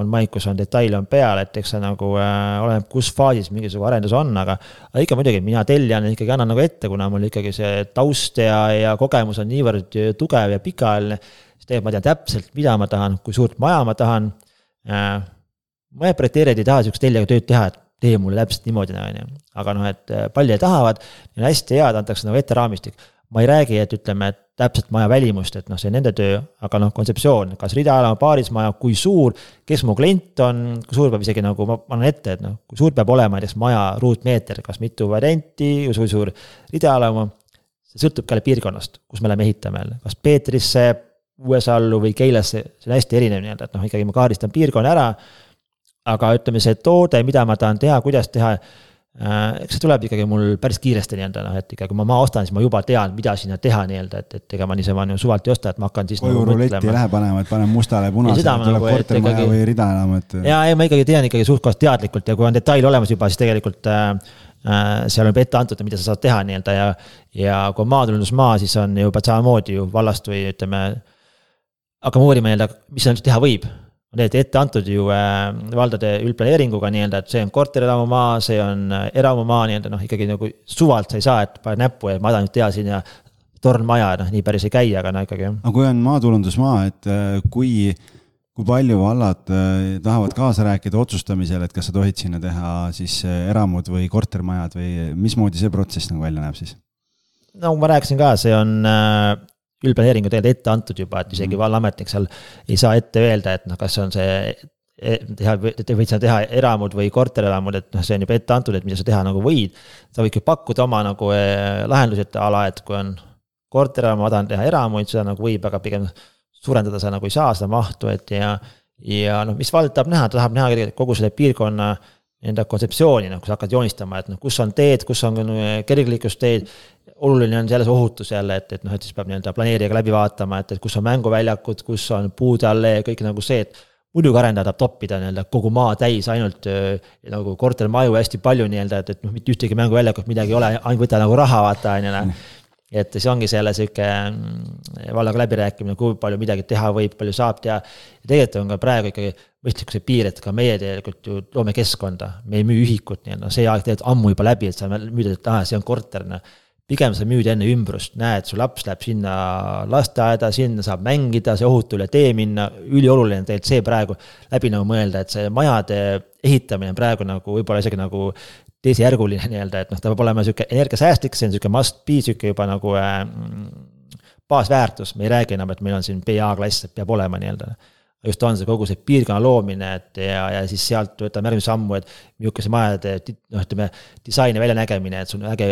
D: on maik, kus on detail on peal, et eks see nagu äh, oleneb, kus faasis mingisugune arendus on, aga. aga ikka muidugi, mina tellijana ikkagi annan nagu ette, kuna mul ikkagi see taust ja, ja kogemus on niivõrd tugev ja pikaajaline. siis tegelikult ma tean täpselt, mida ma tahan, kui suurt maja ma tahan äh,. mõned projekteerijad ei taha sihukest tellijaga tööd teha, et tee mulle täpselt niimoodi, on ju. aga noh, et äh, paljud tahavad, hästi head, antakse nagu ette raamistik ma ei räägi, et ütleme, et täpselt maja välimust, et noh, see nende töö, aga noh, kontseptsioon, kas ridaala, paarismaja, kui suur, kes mu klient on, kui suur peab isegi nagu, ma annan ette, et noh, kui suur peab olema näiteks maja ruutmeeter, kas mitu varianti, kui suur ridaala oma. see sõltub ka piirkonnast, kus me läheme ehitama jälle, kas Peetrisse, USA-llu või Keilasse, see on hästi erinev nii-öelda, et noh, ikkagi ma kaardistan piirkonna ära. aga ütleme, see toode, mida ma tahan teha, kuidas teha eks see tuleb ikkagi mul päris kiiresti nii-öelda noh, et ikka kui ma maa ostan, siis ma juba tean, mida sinna teha nii-öelda, et, et ega ma niisama nii suvalt ei osta, et ma hakkan siis.
C: koju nagu ruletti ei lähe panema, et panen mustale punasele, tuleb nagu, kortermaja ikkagi... või rida enam, et.
D: ja ei, ma ikkagi tean ikkagi suht-koht teadlikult ja kui on detail olemas juba, siis tegelikult äh, Äh, seal on juba ette antud, mida sa saad teha nii-öelda ja, ja kui on maatulundusmaa, siis on juba samamoodi ju vallast või ütleme. hakkame uurima nii-öelda, mis seal teha võib. Tegelikult ette antud ju äh, valdade üldplaneeringuga nii-öelda, et see on korterelamumaa, see on äh, eramumaa nii-öelda noh, ikkagi nagu suvalt sa ei saa, et paned näppu ja ma tahan nüüd teha sinna tornmaja, noh nii päris ei käi, aga no ikkagi.
C: aga kui on maatulundusmaa, et kui kui palju vallad äh, tahavad kaasa rääkida otsustamisel, et kas sa tohid sinna teha siis äh, eramud või kortermajad või mismoodi see protsess nagu välja näeb siis?
D: no ma rääkisin ka, see on äh, üldplaneeringu tegelikult ette antud juba, et isegi mm. vallaametnik seal ei saa ette öelda, et noh, kas on see e, teha, te võid seal teha eramud või korterelamud, et noh, see on juba ette antud, et mida sa teha nagu võid. sa võid küll pakkuda oma nagu lahendusi, et a la, et kui on korterelamu, ma tahan teha eramuid, seda nagu võib, aga pigem suurendada sa nagu ei saa seda mahtu, et ja. ja noh, mis vald tahab näha, ta tahab näha kogu selle piirkonna enda kontseptsiooni, noh, kui sa hakkad joonistama, et noh, kus on teed, kus on kergliiklusteed. oluline on selles ohutus jälle, et, et noh, et siis peab nii-öelda planeerijaga läbi vaatama, et, et kus on mänguväljakud, kus on puude allee, kõik nagu see, et muidugi arendaja tahab toppida nii-öelda kogu maa täis ainult äh, nagu kortermaju hästi palju nii-öelda, et, et noh, mitte ühtegi mänguväljakut, midagi ei ole, ainult võta nagu raha, vaata on ju noh et see ongi selle sihuke mm, vallaga läbirääkimine, kui palju midagi teha võib, palju saab teha. ja tegelikult on ka praegu ikkagi mõistlik see piir, et ka meie tegelikult ju loome keskkonda, me ei müü ühikut nii-öelda, see aeg tegelikult ammu juba läbi, et sa müüd, et aa, see on korter, noh pigem sa müüd enne ümbrust, näed, su laps läheb sinna lasteaeda, sinna saab mängida, see ohutu üle tee minna, ülioluline on tegelikult see praegu läbi nagu mõelda, et see majade ehitamine praegu nagu võib-olla isegi nagu teisejärguline nii-öelda, et noh, ta peab olema sihuke energiasäästlik, see on sihuke must be, sihuke juba nagu äh, baasväärtus, me ei räägi enam, et meil on siin BA klass, et peab olema nii-öelda just on see kogu see piirkonna loomine, et ja, ja siis sealt võtame järgmise sammu, et niisuguse majade noh, ütleme disaini väljanägemine, et sul on äge,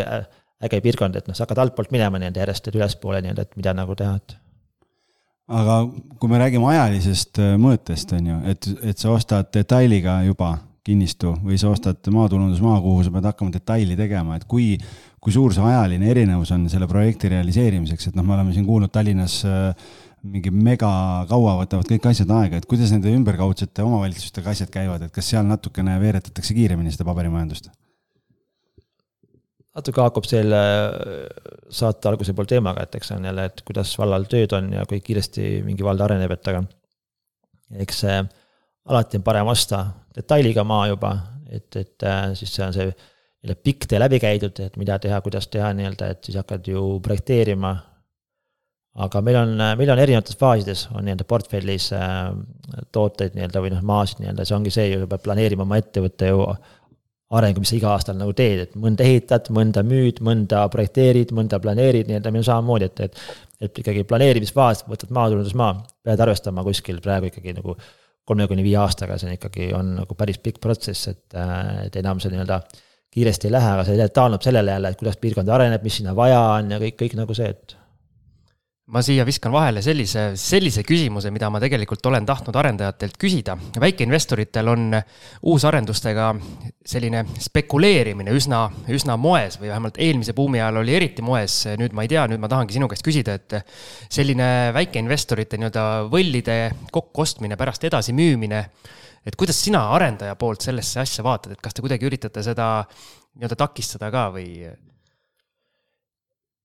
D: äge piirkond, et noh, sa hakkad altpoolt minema nii-öelda järjest ülespoole nii-öelda, et mida nagu teha, et.
C: aga kui me räägime ajalisest äh, mõõtest, on ju, et, et sa ostad detailiga juba kinnistu või sa ostad maatulundusmaa, kuhu sa pead hakkama detaili tegema, et kui, kui suur see ajaline erinevus on selle projekti realiseerimiseks, et noh, me oleme siin kuulnud Tallinnas äh, mingi mega kaua võtavad kõik asjad aega, et kuidas nende ümberkaudsete omavalitsustega asjad käivad, et kas seal natukene veeretatakse kiiremini seda paberimajandust?
D: natuke haakub selle äh, saate alguse pool teemaga, et eks see on jälle, et kuidas vallal tööd on ja kui kiiresti mingi vald areneb, et aga eks see alati on parem osta detailiga maa juba, et, et äh, siis see on see nii-öelda pikk tee läbi käidud, et mida teha, kuidas teha nii-öelda, et siis hakkad ju projekteerima. aga meil on, meil on erinevates faasides, on nii-öelda portfellis äh, tooteid nii-öelda või noh, maasid nii-öelda, see ongi see ju, sa pead planeerima oma ettevõtte ju arengu, mis sa iga aastal nagu teed, et mõnda ehitad, mõnda müüd, mõnda projekteerid, mõnda planeerid, nii-öelda meil on samamoodi, et, et. et ikkagi planeerimisfaas, võtad maatulundusmaa, pead arvestama kuskil praegu ikkagi nagu kolme kuni viie aastaga, see on ikkagi, on nagu päris pikk protsess, et, äh, et enam see nii-öelda kiiresti ei lähe, aga see taandub sellele jälle, et kuidas piirkond areneb, mis sinna vaja on ja kõik, kõik nagu see, et
B: ma siia viskan vahele sellise, sellise küsimuse, mida ma tegelikult olen tahtnud arendajatelt küsida. väikeinvestoritel on uusarendustega selline spekuleerimine üsna, üsna moes või vähemalt eelmise buumi ajal oli eriti moes. nüüd ma ei tea, nüüd ma tahangi sinu käest küsida, et selline väikeinvestorite nii-öelda võllide kokkuostmine, pärast edasimüümine. et kuidas sina arendaja poolt sellesse asja vaatad, et kas te kuidagi üritate seda nii-öelda takistada ka või?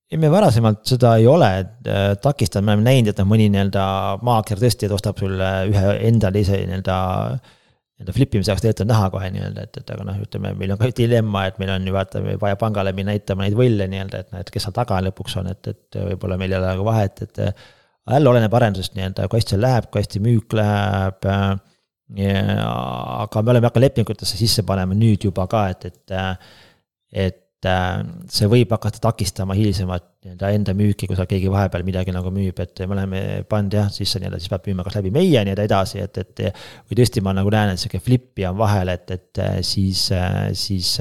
D: Ei, me varasemalt seda ei ole äh, takistanud, me oleme näinud, et noh, mõni nii-öelda maaker tõesti, ostab sulle ühe endale ise nii-öelda nii-öelda flip imise jaoks tegelikult on näha kohe nii-öelda, et, et aga noh, ütleme, meil on ka dilemma, et meil on ju vaata, vaja pangale minna näitama neid võlle nii-öelda, et noh, et kes seal taga lõpuks on, et, et võib-olla meil ei ole nagu vahet, et. jälle oleneb arendusest nii-öelda, kui hästi see läheb, kui hästi müük läheb. Ja, aga me oleme hakanud lepingutesse sisse panema nüüd juba ka, et, et, et Äh, see võib hakata takistama hilisemat nii-öelda enda müüki, kui seal keegi vahepeal midagi nagu müüb, et me oleme pannud jah, sisse nii-öelda, siis peab müüma kas läbi meie nii-öelda edasi, et, et. või tõesti, ma nagu näen, et sihuke flip'i on vahel, et, et siis, siis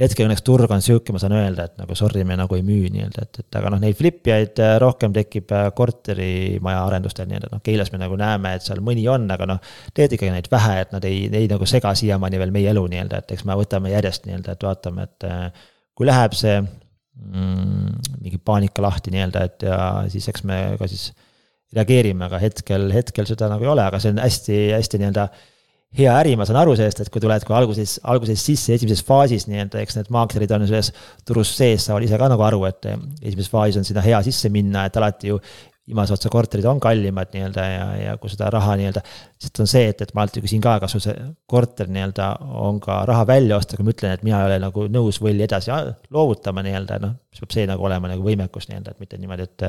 D: hetkel õnneks turg on sihuke, ma saan öelda, et nagu sorry, me nagu ei müü nii-öelda, et, et aga noh, neid flipjaid äh, rohkem tekib äh, korterimaja arendustel nii-öelda, noh, Keilas me nagu näeme, et seal mõni on, aga noh, tegelikult ikkagi neid vähe, et nad ei, ei nagu sega siiamaani veel meie elu nii-öelda, et eks me võtame järjest nii-öelda, et vaatame, et äh, kui läheb see mm, mingi paanika lahti nii-öelda, et ja siis eks me ka siis reageerime, aga hetkel, hetkel seda nagu ei ole, aga see on hästi, hästi nii-öelda hea äri, ma saan aru sellest, et kui tuled kui alguses, alguses sisse esimeses faasis nii-öelda, eks need maaklerid on selles turus sees, saavad ise ka nagu aru, et esimeses faasis on sinna hea sisse minna, et alati ju viimase otsa korterid on kallimad nii-öelda ja, ja kui seda raha nii-öelda, sest on see, et, et ma alati küsin ka, kas sul see korter nii-öelda on ka raha välja osta, kui ma ütlen, et mina ei ole nagu nõus võlli edasi loovutama nii-öelda, noh, siis peab see nagu olema nagu võimekus nii-öelda, et mitte niimoodi, et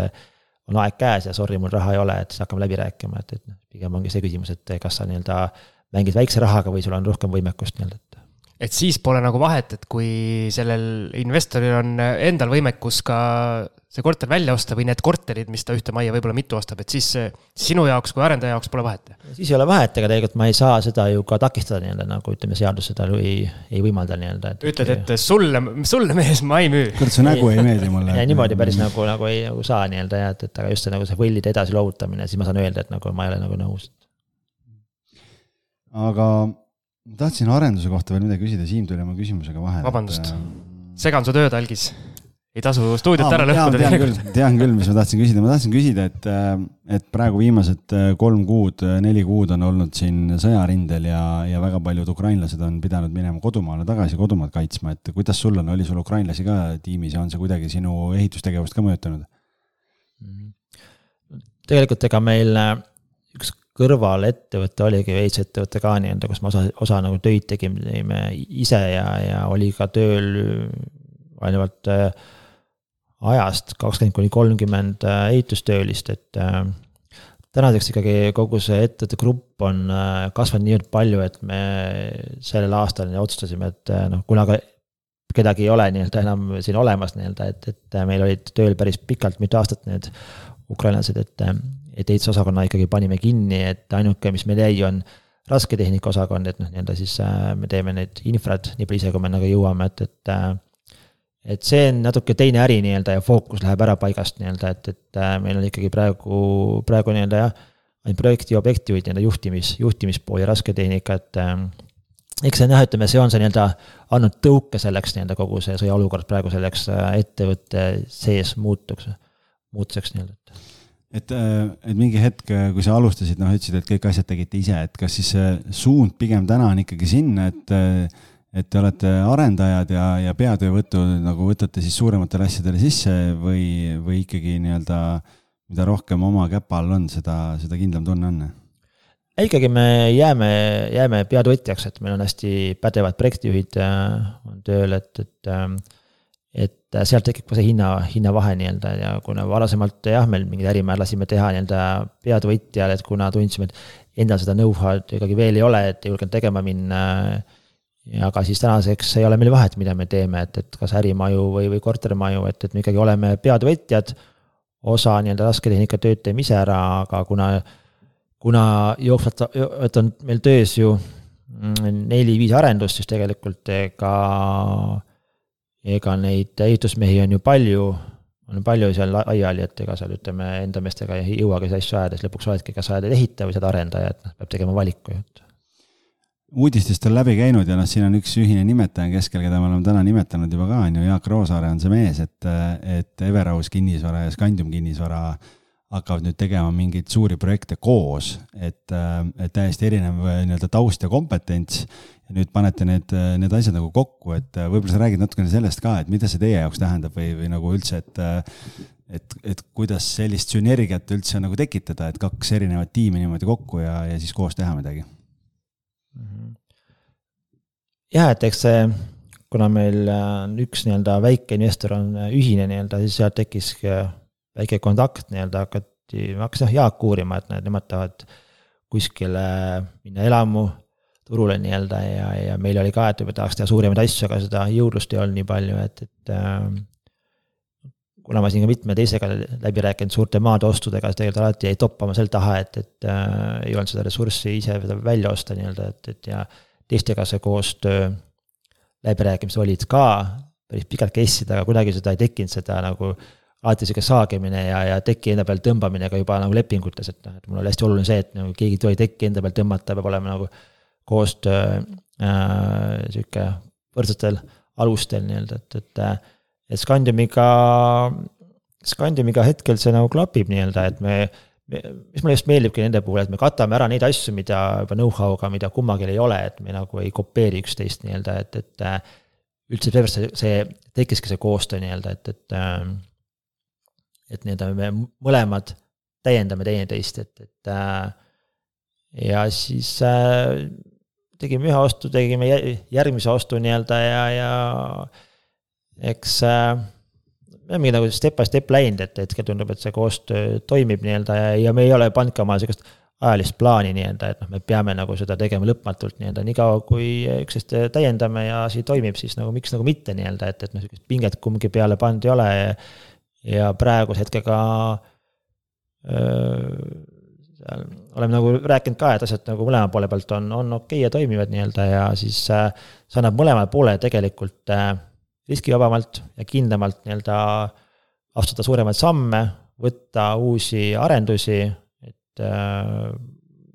D: on aeg käes ja sorry, mul raha ei ole, et siis hakkame läbi rääkima, et, et noh, pigem ongi see küsimus, et kas sa nii-öelda mängid väikse rahaga või sul on rohkem võimekust nii-öelda, et.
B: et siis pole nagu vahet, et kui sellel investoril on endal võimekus ka see korter välja osta või need korterid, mis ta ühte majja võib-olla mitu ostab, et siis sinu jaoks kui arendaja jaoks pole vahet?
D: siis ei ole vahet, ega tegelikult ma ei saa seda ju ka takistada nii-öelda nagu ütleme, seadus seda ei, ei võimalda nii-öelda.
B: ütled, et sulle, sulle mees, ma ei müü.
C: kurat, su nägu ei meeldi mulle.
D: niimoodi päris nagu, nagu ei nagu saa nii-öelda jah, et, et aga just see nagu see võllide edasi loovutamine, siis ma saan öelda, et nagu ma ei ole nagu nõus
C: aga ma tahtsin arenduse kohta veel midagi küsida, Siim tuli oma küsimusega vahele.
B: vabandust et..., segan su tööd, Algis. ei tasu stuudiot Aa, ära lõhkuda.
C: tean küll, tean küll, mis ma tahtsin küsida, ma tahtsin küsida, et, et praegu viimased kolm kuud, neli kuud on olnud siin sõjarindel ja, ja väga paljud ukrainlased on pidanud minema kodumaale tagasi, kodumaad kaitsma, et kuidas sul on, oli sul ukrainlasi ka tiimis ja on see kuidagi sinu ehitustegevust ka mõjutanud?
D: tegelikult ega meil üks kõrvalettevõte oligi veits ettevõte ka nii-öelda, kus me osa, osa nagu töid tegime ise ja, ja oli ka tööl ainult äh, ajast kakskümmend kuni kolmkümmend äh, ehitustöölist, et äh, tänaseks ikkagi kogu see ettevõtte grupp on kasvanud niivõrd palju, et me sellel aastal otsustasime, et noh, kuna ka kedagi ei ole nii-öelda enam siin olemas nii-öelda, et, et meil olid tööl päris pikalt, mitu aastat need ukrainlased, et et ehitusosakonna ikkagi panime kinni, et ainuke, mis meil jäi, on rasketehnika osakond, et noh, nii-öelda siis äh, me teeme need infrad nii palju ise, kui me nagu jõuame, et, et äh, et see on natuke teine äri nii-öelda ja fookus läheb ära paigast nii-öelda, et, et äh, meil on ikkagi praegu, praegu nii-öelda jah, ainult projekti ja objektijuhid nii-öelda juhtimis, juhtimispool ja rasketehnika, et eks see on jah, ütleme, see on see nii-öelda andnud tõuke selleks nii-öelda kogu see sõjaolukord praegu selleks ettevõtte sees muutuks, muutuseks nii-öelda, et
C: äh, et mingi hetk, äh, kui sa alustasid, noh, ütlesid, et kõik asjad tegite ise, et kas siis see suund pigem täna on ikkagi sinna, et äh, et te olete arendajad ja, ja peatöövõttu nagu võtate siis suurematele asjadele sisse või, või ikkagi nii-öelda mida rohkem oma käpa all on, seda, seda kindlam tunne on?
D: ikkagi me jääme, jääme peatöötjaks, et meil on hästi pädevad projektijuhid on tööl, et, et et äh, sealt tekib ka see hinna, hinnavahe nii-öelda ja kuna varasemalt jah, meil mingeid ärimäär lasime teha nii-öelda peatvõtjal, et kuna tundsime, et endal seda know-how'd ikkagi veel ei ole, et ei julgenud tegema minna. aga siis tänaseks ei ole meil vahet, mida me teeme, et, et kas ärimaju või, või kortermaju, et, et me ikkagi oleme peatvõtjad. osa nii-öelda rasketehnika tööd teeme ise ära, aga kuna, kuna jooksvalt, et on meil töös ju mm, neli-viis arendust, siis tegelikult ega ega neid ehitusmehi on ju palju, on palju seal laiali, et ega seal ütleme, enda meestega ei jõuagi asju ajada, siis lõpuks oledki, kas ajad ehitaja või saad arendaja, et noh, peab tegema valiku, et.
C: Uudistest on läbi käinud ja noh, siin on üks ühine nimetaja keskel, keda me oleme täna nimetanud juba ka, on ju, Jaak Roosaare on see mees, et, et Everaus kinnisvara ja Scandium kinnisvara hakkavad nüüd tegema mingeid suuri projekte koos, et, et täiesti erinev nii-öelda taust ja kompetents ja nüüd panete need, need asjad nagu kokku, et äh, võib-olla sa räägid natukene sellest ka, et mida see teie jaoks tähendab või, või nagu üldse, et äh, et, et kuidas sellist sünergiat üldse nagu tekitada, et kaks erinevat tiimi niimoodi kokku ja, ja siis koos teha midagi?
D: Mhm. jah, et eks see, kuna meil üks nii-öelda väike investor on ühine nii-öelda, siis sealt tekkis väike kontakt nii-öelda, hakati, hakkas jah Jaak uurima, et nemad tahavad kuskile minna elamu turule nii-öelda ja, ja meil oli ka, et võib-olla tahaks teha suuremaid asju, aga seda jõudlust ei olnud nii palju, et, et äh, kuna ma siin ka mitme teisega läbi rääkinud suurte maade ostudega, siis tegelikult alati jäi toppama selle taha, et, et äh, ei olnud seda ressurssi ise välja osta nii-öelda, et, et ja teistega see koostöö läbirääkimised olid ka päris pikalt kestsid, aga kuidagi seda ei tekkinud, seda nagu alati sihuke saagimine ja, ja teki enda peal tõmbamine ka juba nagu lepingutes, et noh, et mul oli hästi oluline see, et nagu keegi ei tohi tekki enda peal tõmmata, peab olema nagu koostöö äh, sihuke võrdsetel alustel nii-öelda, et, et. et Scandiumiga, Scandiumiga hetkel see nagu klapib nii-öelda, et me, me. mis mulle just meeldibki nende puhul, et me katame ära neid asju, mida juba know-how'ga, mida kummagil ei ole, et me nagu ei kopeeri üksteist nii-öelda, et, et. üldse seepärast see, see tekkiski see koostöö nii-öelda, et, et. et nii-öelda me mõlemad täiendame teineteist, et, et. ja siis tegime ühe ostu, tegime järgmise ostu nii-öelda ja, ja eks äh, me olemegi nagu step by step läinud, et hetkel tundub, et see koostöö toimib nii-öelda ja, ja me ei ole pannud ka oma sihukest ajalist plaani nii-öelda, et noh, me peame nagu seda tegema lõpmatult nii-öelda, niikaua kui üksteist täiendame ja asi toimib, siis nagu miks nagu mitte nii-öelda, et, et noh, sihukest pinget kumbki peale pannud ei ole. ja praeguse hetkega öö, seal oleme nagu rääkinud ka, et asjad nagu mõlema poole pealt on, on okei okay ja toimivad nii-öelda ja siis äh, see annab mõlemale poolele tegelikult äh, riskivabamalt ja kindlamalt nii-öelda astuda suuremaid samme, võtta uusi arendusi, et äh,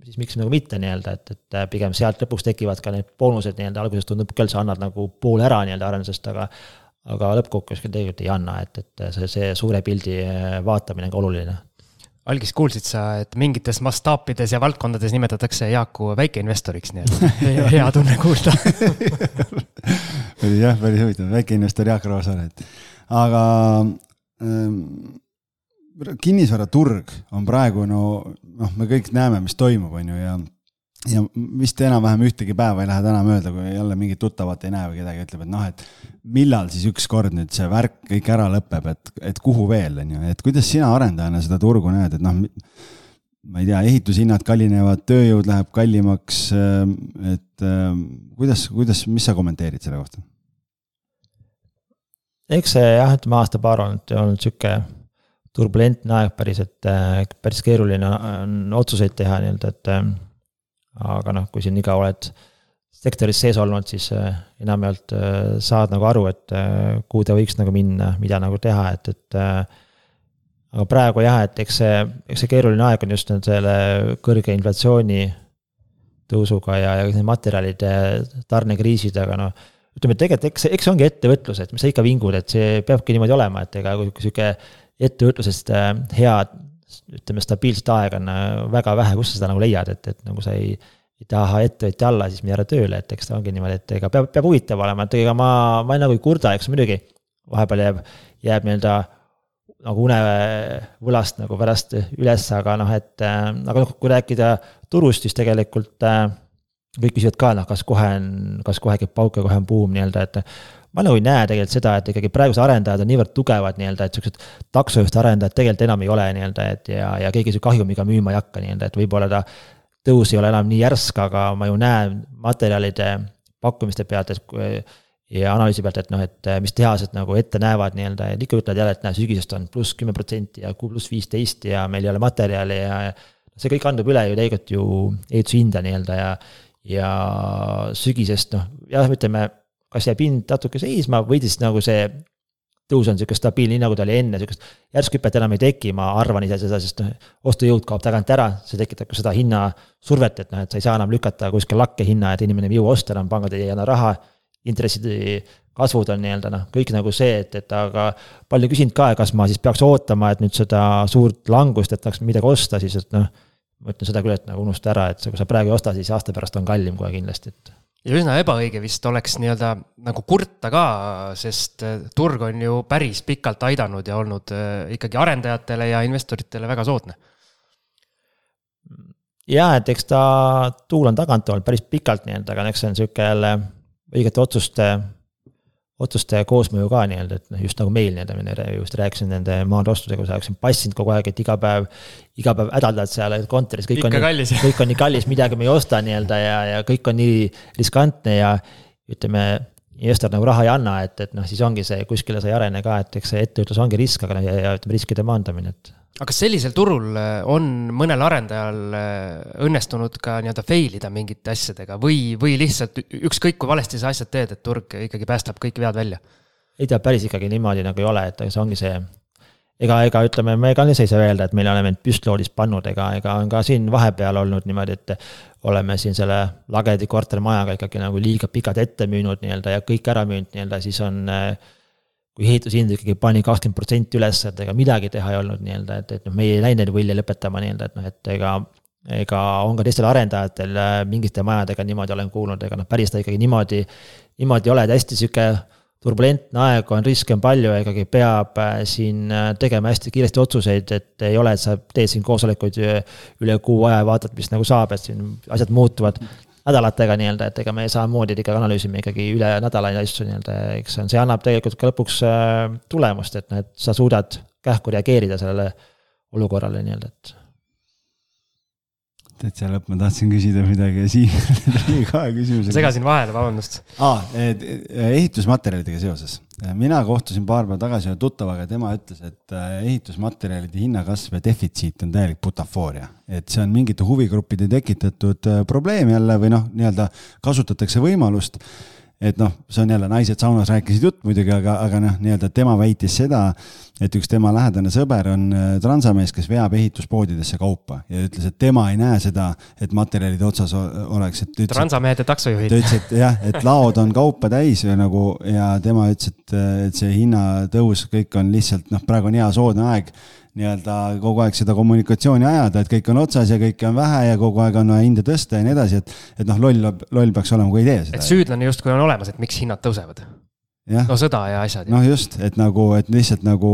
D: siis miks nagu mitte nii-öelda, et, et pigem sealt lõpuks tekivad ka need boonused nii-öelda, alguses tundub küll, sa annad nagu poole ära nii-öelda arendusest, aga aga lõppkokkuvõttes tegelikult ei anna, et, et see, see suure pildi vaatamine on ka oluline
B: algis kuulsid sa, et mingites mastaapides ja valdkondades nimetatakse Jaaku väikeinvestoriks, nii et hea tunne kuulda.
C: Jah, päris huvitav, väikeinvestor Jaak Roosaar, et aga ähm, kinnisvaraturg on praegu no noh, me kõik näeme, mis toimub, on ju, ja ja vist enam-vähem ühtegi päeva ei lähe täna mööda, kui jälle mingit tuttavat ei näe või kedagi ütleb, et noh, et millal siis ükskord nüüd see värk kõik ära lõpeb, et, et kuhu veel, on ju, et kuidas sina arendajana seda turgu näed, et noh, ma ei tea, ehitushinnad kallinevad, tööjõud läheb kallimaks, et kuidas, kuidas, mis sa kommenteerid selle kohta?
D: eks see jah, ütleme aasta-paar on olnud sihuke turbulentne aeg päris, et päris keeruline on otsuseid teha nii-öelda, et aga noh, kui siin iga oled sektoris sees olnud, siis äh, enamjaolt äh, saad nagu aru, et äh, kuhu ta võiks nagu minna, mida nagu teha, et, et aga praegu jah, et eks see, eks see keeruline aeg on just selle kõrge inflatsiooni tõusuga ja, ja materjalide tarnekriisid, aga noh, ütleme, et tegelikult eks, eks see ongi ettevõtlus, et mis sa ikka vingud, et see peabki niimoodi olema, et ega kui sihuke ettevõtlusest head ütleme, stabiilset aega on äh, väga vähe, kus sa seda nagu leiad, et, et nagu sa ei, ei taha ettevõtja alla, siis mine ära tööle, et eks ta ongi niimoodi, et ega peab, peab huvitav olema, et ega ma, ma nagu ei kurda, eks muidugi. Vahepeal jääb, jääb nii-öelda nagu unevõlast nagu pärast üles, aga noh, et äh, aga noh, kui rääkida turust, siis tegelikult äh, kõik küsivad ka, noh, kas kohe on, kas kohe käib pauk ja kohe on buum nii-öelda, et ma nagu ei näe tegelikult seda, et ikkagi praegused arendajad on niivõrd tugevad nii-öelda, et siuksed taksojuhti arendajad tegelikult enam ei ole nii-öelda, et ja, ja keegi su kahjumiga müüma ei hakka nii-öelda, et võib-olla ta tõus ei ole enam nii järsk, aga ma ju näen materjalide pakkumiste pealt, et ja analüüsi pealt, et noh, et mis tehased nagu ette näevad nii-öelda ja ikka ütlevad jälle, et näe, sügisest on pluss kümme protsenti ja pluss viisteist ja meil ei ole materjali ja see kõik kandub üle ju tegelikult ju ehitushinda nii-öelda ja, ja sügisest noh, jah, ütleme kas jääb hind natuke seisma või siis nagu see tõus on sihuke stabiilne, nii nagu ta oli enne, sihukest järsku hüpet enam ei teki, ma arvan ise seda, sest noh, ostujõud kaob tagant ära, see tekitab ka seda hinnasurvet, et noh, et sa ei saa enam lükata kuskil lakke hinna, et inimene ei jõua osta enam, pangad ei anna raha. intressid kasvud on nii-öelda noh, kõik nagu see, et, et aga palju küsinud ka, kas ma siis peaks ootama, et nüüd seda suurt langust, et tahaks midagi osta, siis et noh. ma ütlen seda küll, et nagu unusta ära, et kui sa praegu ei osta, siis aasta pärast on kallim kohe kindlasti, et
B: ja üsna ebaõige vist oleks nii-öelda nagu kurta ka, sest äh, turg on ju päris pikalt aidanud ja olnud äh, ikkagi arendajatele ja investoritele väga soodne.
D: ja, et eks ta tuul on tagant olnud päris pikalt nii-öelda, aga eks see on sihuke jälle õigete otsuste otsuste koosmõju ka nii-öelda, et noh, just nagu meil nii-öelda, ma just rääkisin nende maanteeostudega, kus oleksin passinud kogu aeg, et iga päev, iga päev hädaldad seal kontoris, kõik on kõik on nii kallis, midagi me ei osta nii-öelda ja, ja kõik on nii riskantne ja ütleme, investor nagu raha ei anna, et, et noh, siis ongi see, kuskile sa ei arene ka, et eks see ettevõtlus ongi risk, aga ja, ja ütleme, riskide maandamine, et
B: aga kas sellisel turul äh, on mõnel arendajal äh, õnnestunud ka nii-öelda fail ida mingite asjadega või, või lihtsalt ükskõik kui valesti sa asjad teed, et turg ikkagi päästab kõik vead välja?
D: ei tea, päris ikkagi niimoodi nagu ei ole, et see ongi see, ega, ega ütleme, me ka ei saa öelda, et meil oleme end püstloodis pannud, ega, ega on ka siin vahepeal olnud niimoodi, et oleme siin selle Lagedi kortermajaga ikkagi nagu liiga pikalt ette müünud nii-öelda ja kõik ära müünud nii-öelda, siis on äh, kui ehitushind ikkagi pani kakskümmend protsenti üles, et ega midagi teha ei olnud nii-öelda, et, et noh, me ei läinud neid võlli lõpetama nii-öelda, et noh, et ega ega on ka teistel arendajatel äh, mingite majadega niimoodi olen kuulnud, ega noh, päris ta ikkagi niimoodi, niimoodi ei ole, et hästi sihuke turbulentne aeg on, riske on palju ja ikkagi peab äh, siin äh, tegema hästi kiiresti otsuseid, et ei ole, et sa teed siin koosolekuid üle kuu aja ja vaatad, mis nagu saab, et siin asjad muutuvad nädalatega nii-öelda, et ega me samamoodi ikkagi analüüsime ikkagi üle nädala asju nii-öelda, eks see on, see annab tegelikult ka lõpuks äh, tulemust, et noh, et sa suudad kähku reageerida sellele olukorrale nii-öelda, et
C: täitsa lõpp, ma tahtsin küsida midagi ja Siim tuli kohe küsimusega.
B: segasin vahele, vabandust.
C: aa, ehitusmaterjalidega seoses. mina kohtusin paar päeva tagasi ühe tuttavaga tema ütles, et äh, ehitusmaterjalide hinnakasv ja defitsiit on täielik butafooria. et see on mingite huvigruppide tekitatud äh, probleem jälle või noh, nii-öelda kasutatakse võimalust et noh, see on jälle, naised saunas rääkisid jutt muidugi, aga, aga noh, nii-öelda tema väitis seda, et üks tema lähedane sõber on äh, transamees, kes veab ehituspoodidesse kaupa ja ütles, et tema ei näe seda, et materjalid otsas oleks, et.
B: transamehed ja taksojuhid.
C: ta ütles, et jah, et laod on kaupa täis ja nagu ja tema ütles, et, et see hinnatõus, kõik on lihtsalt noh, praegu on hea soodne aeg nii-öelda kogu aeg seda kommunikatsiooni ajada, et kõik on otsas ja kõike on vähe ja kogu aeg on vaja hinda tõsta ja nii edasi, et, et noh, loll, loll peaks olema, kui ei tee seda.
B: et süüdlane justkui on olemas, et miks hinnad tõusevad. no sõda ja asjad.
C: noh, just, et nagu, et lihtsalt nagu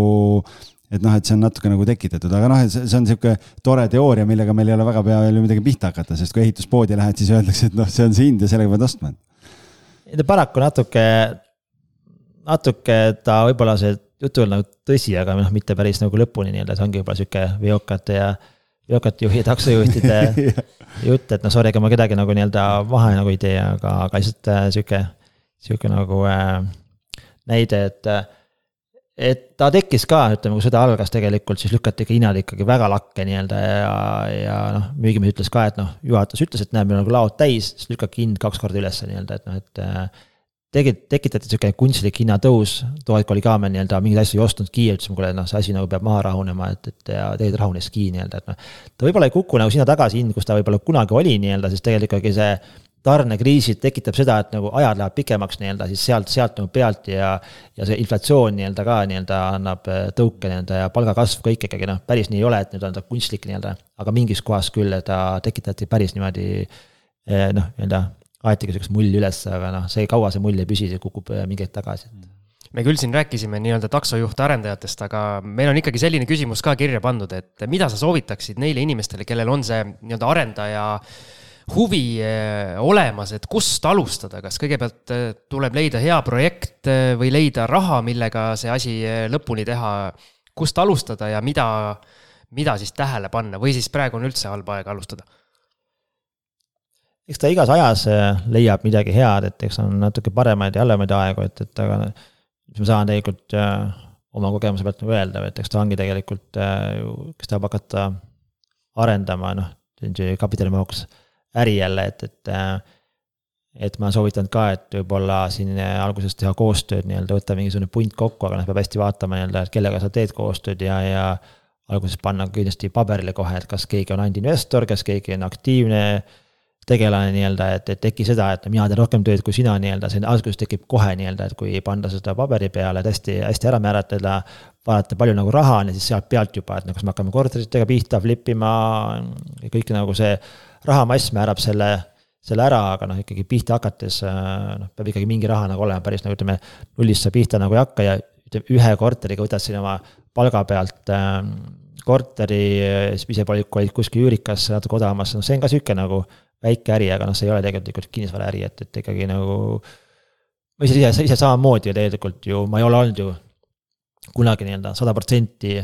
C: et noh, et see on natuke nagu tekitatud, aga noh, et see, on niisugune tore teooria, millega meil ei ole väga palju midagi pihta hakata, sest kui ehituspoodi lähed, siis öeldakse, et noh, see on see hind ja sellega pead ostma.
D: paraku natuke, natuke ta võib-olla see jutu on nagu tõsi, aga noh, mitte päris nagu lõpuni nii-öelda, see ongi võib-olla sihuke veokate ja, veokate juhi, taksojuhtide jutt, et noh, sorry, ega ma kedagi nagu nii-öelda vahe nagu ei tee, aga, aga lihtsalt äh, sihuke, sihuke nagu äh, näide, et äh, et ta tekkis ka, ütleme, kui sõda algas tegelikult, siis lükati ikka hinnad ikkagi väga lakke nii-öelda ja, ja noh, müügimees ütles ka, et noh, juhatus ütles, et näe, meil on nagu laod täis, siis lükake hind kaks korda üles nii-öelda, et noh, et äh, tegelikult tekitati sihuke kunstlik hinnatõus, Toet oli ka meil nii-öelda mingeid asju ei ostnudki, ütlesime, kuule noh, see asi nagu peab maha rahunema, et, et ja tegelikult rahuneski nii-öelda, et noh. ta võib-olla ei kuku nagu sinna tagasi hind, kus ta võib-olla kunagi oli nii-öelda, sest tegelikult ikkagi see tarnekriisid tekitab seda, et nagu ajad lähevad pikemaks nii-öelda, siis sealt, sealt nagu pealt ja. ja see inflatsioon nii-öelda ka nii-öelda annab äh, tõuke nii-öelda ja palgakasv kõik ikkagi noh, päris nii ei ole, et nüüd on ta kunstlik nii-öelda. aga mingis kohas küll ta tekitati päris niimoodi äh, noh, nii-öelda aetigi sihukest mulli üles, aga noh, see kaua see mull ei püsi, see kukub äh, mingi hetk tagasi
B: me küll siin rääkisime nii-öelda taksojuht arendajatest, aga meil on ikkagi selline küsimus ka kirja pandud, et mida sa soovitaksid neile inimestele, kellel on see nii-öelda arendaja huvi äh, olemas, et kust alustada, kas kõigepealt äh, tuleb leida hea projekt või leida raha, millega see asi lõpuni teha, kust alustada ja mida, mida siis tähele panna? Või siis praegu on üldse halb aeg alustada
D: eks ta igas ajas äh, leiab midagi head, et eks on natuke paremaid ja halvemaid aegu, et, et aga mis ma saan tegelikult äh, oma kogemuse pealt nagu öelda, et eks ta ongi tegelikult äh, ju, kes tahab hakata arendama, noh, kapitalimahukas äri jälle, et, et et ma soovitan ka, et võib-olla siin alguses teha koostööd nii-öelda, võtta mingisugune punt kokku, aga noh, peab hästi vaatama nii-öelda, et kellega sa teed koostööd ja, ja alguses panna kindlasti paberile kohe, et kas keegi on ainult investor, kas keegi on aktiivne äh, tegelane nii-öelda, et, et teki seda, et mina teen rohkem tööd kui sina nii-öelda, see alguses tekib kohe nii-öelda, et kui panna seda paberi peale, et hästi, hästi ära määratleda. vaadata, palju nagu raha on ja siis sealt pealt juba, et noh, kas me hakkame korteritega pihta, flip ima. kõik nagu see rahamass määrab selle, selle ära, aga noh, ikkagi pihta hakates noh, peab ikkagi mingi raha nagu olema päris nagu ütleme. nullist sa pihta nagu ei hakka ja ütleme ühe korteriga võtad siin oma palga pealt äh, korteri, siis ise olid kuskil üürikas natuke odavamas, noh, see on ka sihuke nagu väike äri, aga noh, see ei ole tegelikult kinnisvaraäri, et, et ikkagi nagu. ma ise, ise, ise samamoodi ju tegelikult ju, ma ei ole olnud ju kunagi nii-öelda sada protsenti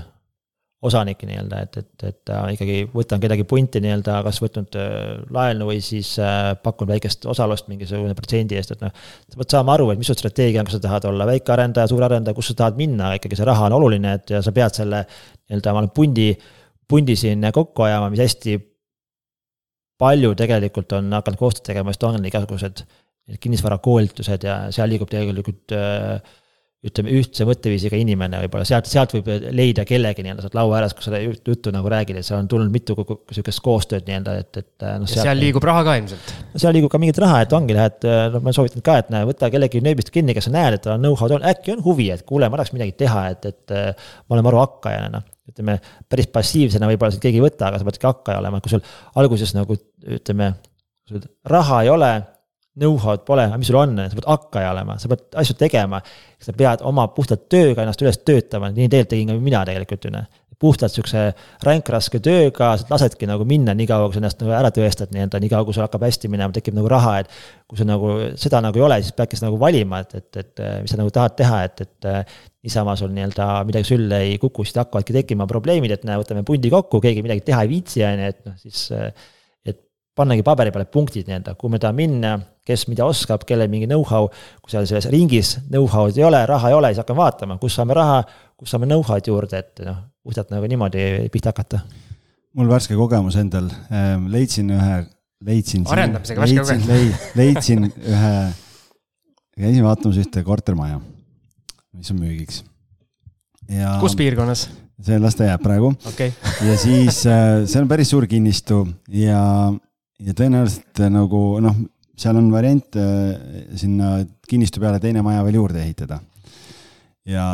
D: osanik nii-öelda, et, et, et äh, ikkagi võtan kedagi punti nii-öelda, kas võtnud äh, laenu või siis äh, pakun väikest osalust mingisugune protsendi eest, et noh. sa pead saama aru, et mis su strateegia on, kas sa tahad olla väikearendaja, suurarendaja, kus sa tahad minna, ikkagi see raha on oluline, et ja sa pead selle nii-öelda, ma olen pundi, pundi siin kokku ajama, mis hästi palju tegelikult on hakanud koostööd tegema, on igasugused kinnisvarakoolitused ja seal liigub tegelikult äh, ütleme, ühtse mõtteviisiga inimene võib-olla, sealt, sealt võib leida kellegi nii-öelda sealt laua ääres, kus seda juttu nagu räägid, et seal on tulnud mitu sihukest koostööd nii-öelda, et, et
B: noh. seal, liigub raha ka ilmselt.
D: seal liigub ka mingit raha, et ongi, lähed, noh, ma soovitan ka, et näe, võta kellegi nööbist kinni, kes sa näed, et tal on know-how'd on, äkki on huvi, et kuule, ma tahaks midagi teha, et, et ma olen maru hakkajana, noh. Ütleme, päris passiivsena võib-olla sind keegi ei võta, aga sa peadki hakkaja olema, kui sul alguses nagu ütleme, raha ei ole know-how'd pole, aga mis sul on, sa pead hakkaja olema, sa pead asju tegema. sa pead oma puhtalt tööga ennast üles töötama, nii tegelikult tegin ka mina tegelikult ju noh. Puhtalt sihukese ränkraske tööga, lasedki nagu minna nii kaua, kui sa ennast nagu ära tõestad nii-öelda, nii kaua, kui sul hakkab hästi minema, tekib nagu raha, et. kui sa nagu seda nagu ei ole, siis peadki nagu valima, et, et, et mis sa nagu tahad teha, et, et. niisama sul nii-öelda midagi sülle ei kuku, siis hakkavadki tekkima probleemid, et näe, võtame pundi kokku, keegi midagi teha ei viitsi, on ju, et noh, siis pannagi paberi peale punktid nii-öelda, kuhu me tahame minna, kes mida oskab, kellel mingi know-how. kui seal selles ringis know-how'd ei ole, raha ei ole, siis hakkame vaatama, kus saame raha, kus saame know-how'd juurde, et noh, puhtalt nagu niimoodi pihta hakata.
C: mul värske kogemus endal, ehm, leidsin ühe, leidsin.
B: arendamisega värske
C: kogemus. leidsin ühe, käisin vaatamas ühte kortermaja, mis on müügiks.
B: ja. kus piirkonnas?
C: see las ta jääb praegu
B: okay.
C: ja siis äh, see on päris suur kinnistu ja ja tõenäoliselt äh, nagu noh, seal on variant äh, sinna kinnistu peale teine maja veel juurde ehitada. ja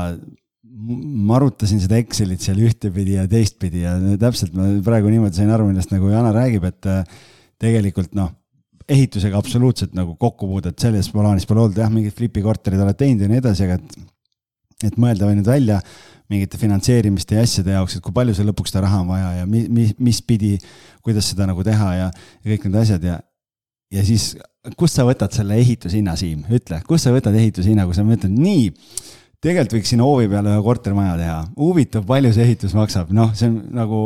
C: ma arutasin seda Excelit seal ühtepidi ja teistpidi ja täpselt ma praegu niimoodi sain aru, millest nagu Jana räägib, et äh, tegelikult noh, ehitusega absoluutselt nagu kokkupuudet selles plaanis pole olnud, jah, mingid flipi korterid oled teinud ja nii edasi, aga et, et mõelda või nüüd välja mingite finantseerimiste ja asjade jaoks, et kui palju seal lõpuks seda raha on vaja ja mi, mi, mis pidi, kuidas seda nagu teha ja, ja kõik need asjad ja, ja siis kust sa võtad selle ehitushinna, Siim, ütle, kust sa võtad ehitushinna, kui sa mõtled, nii, tegelikult võiks sinna hoovi peale ühe kortermaja teha, huvitav, palju see ehitus maksab, noh, see on nagu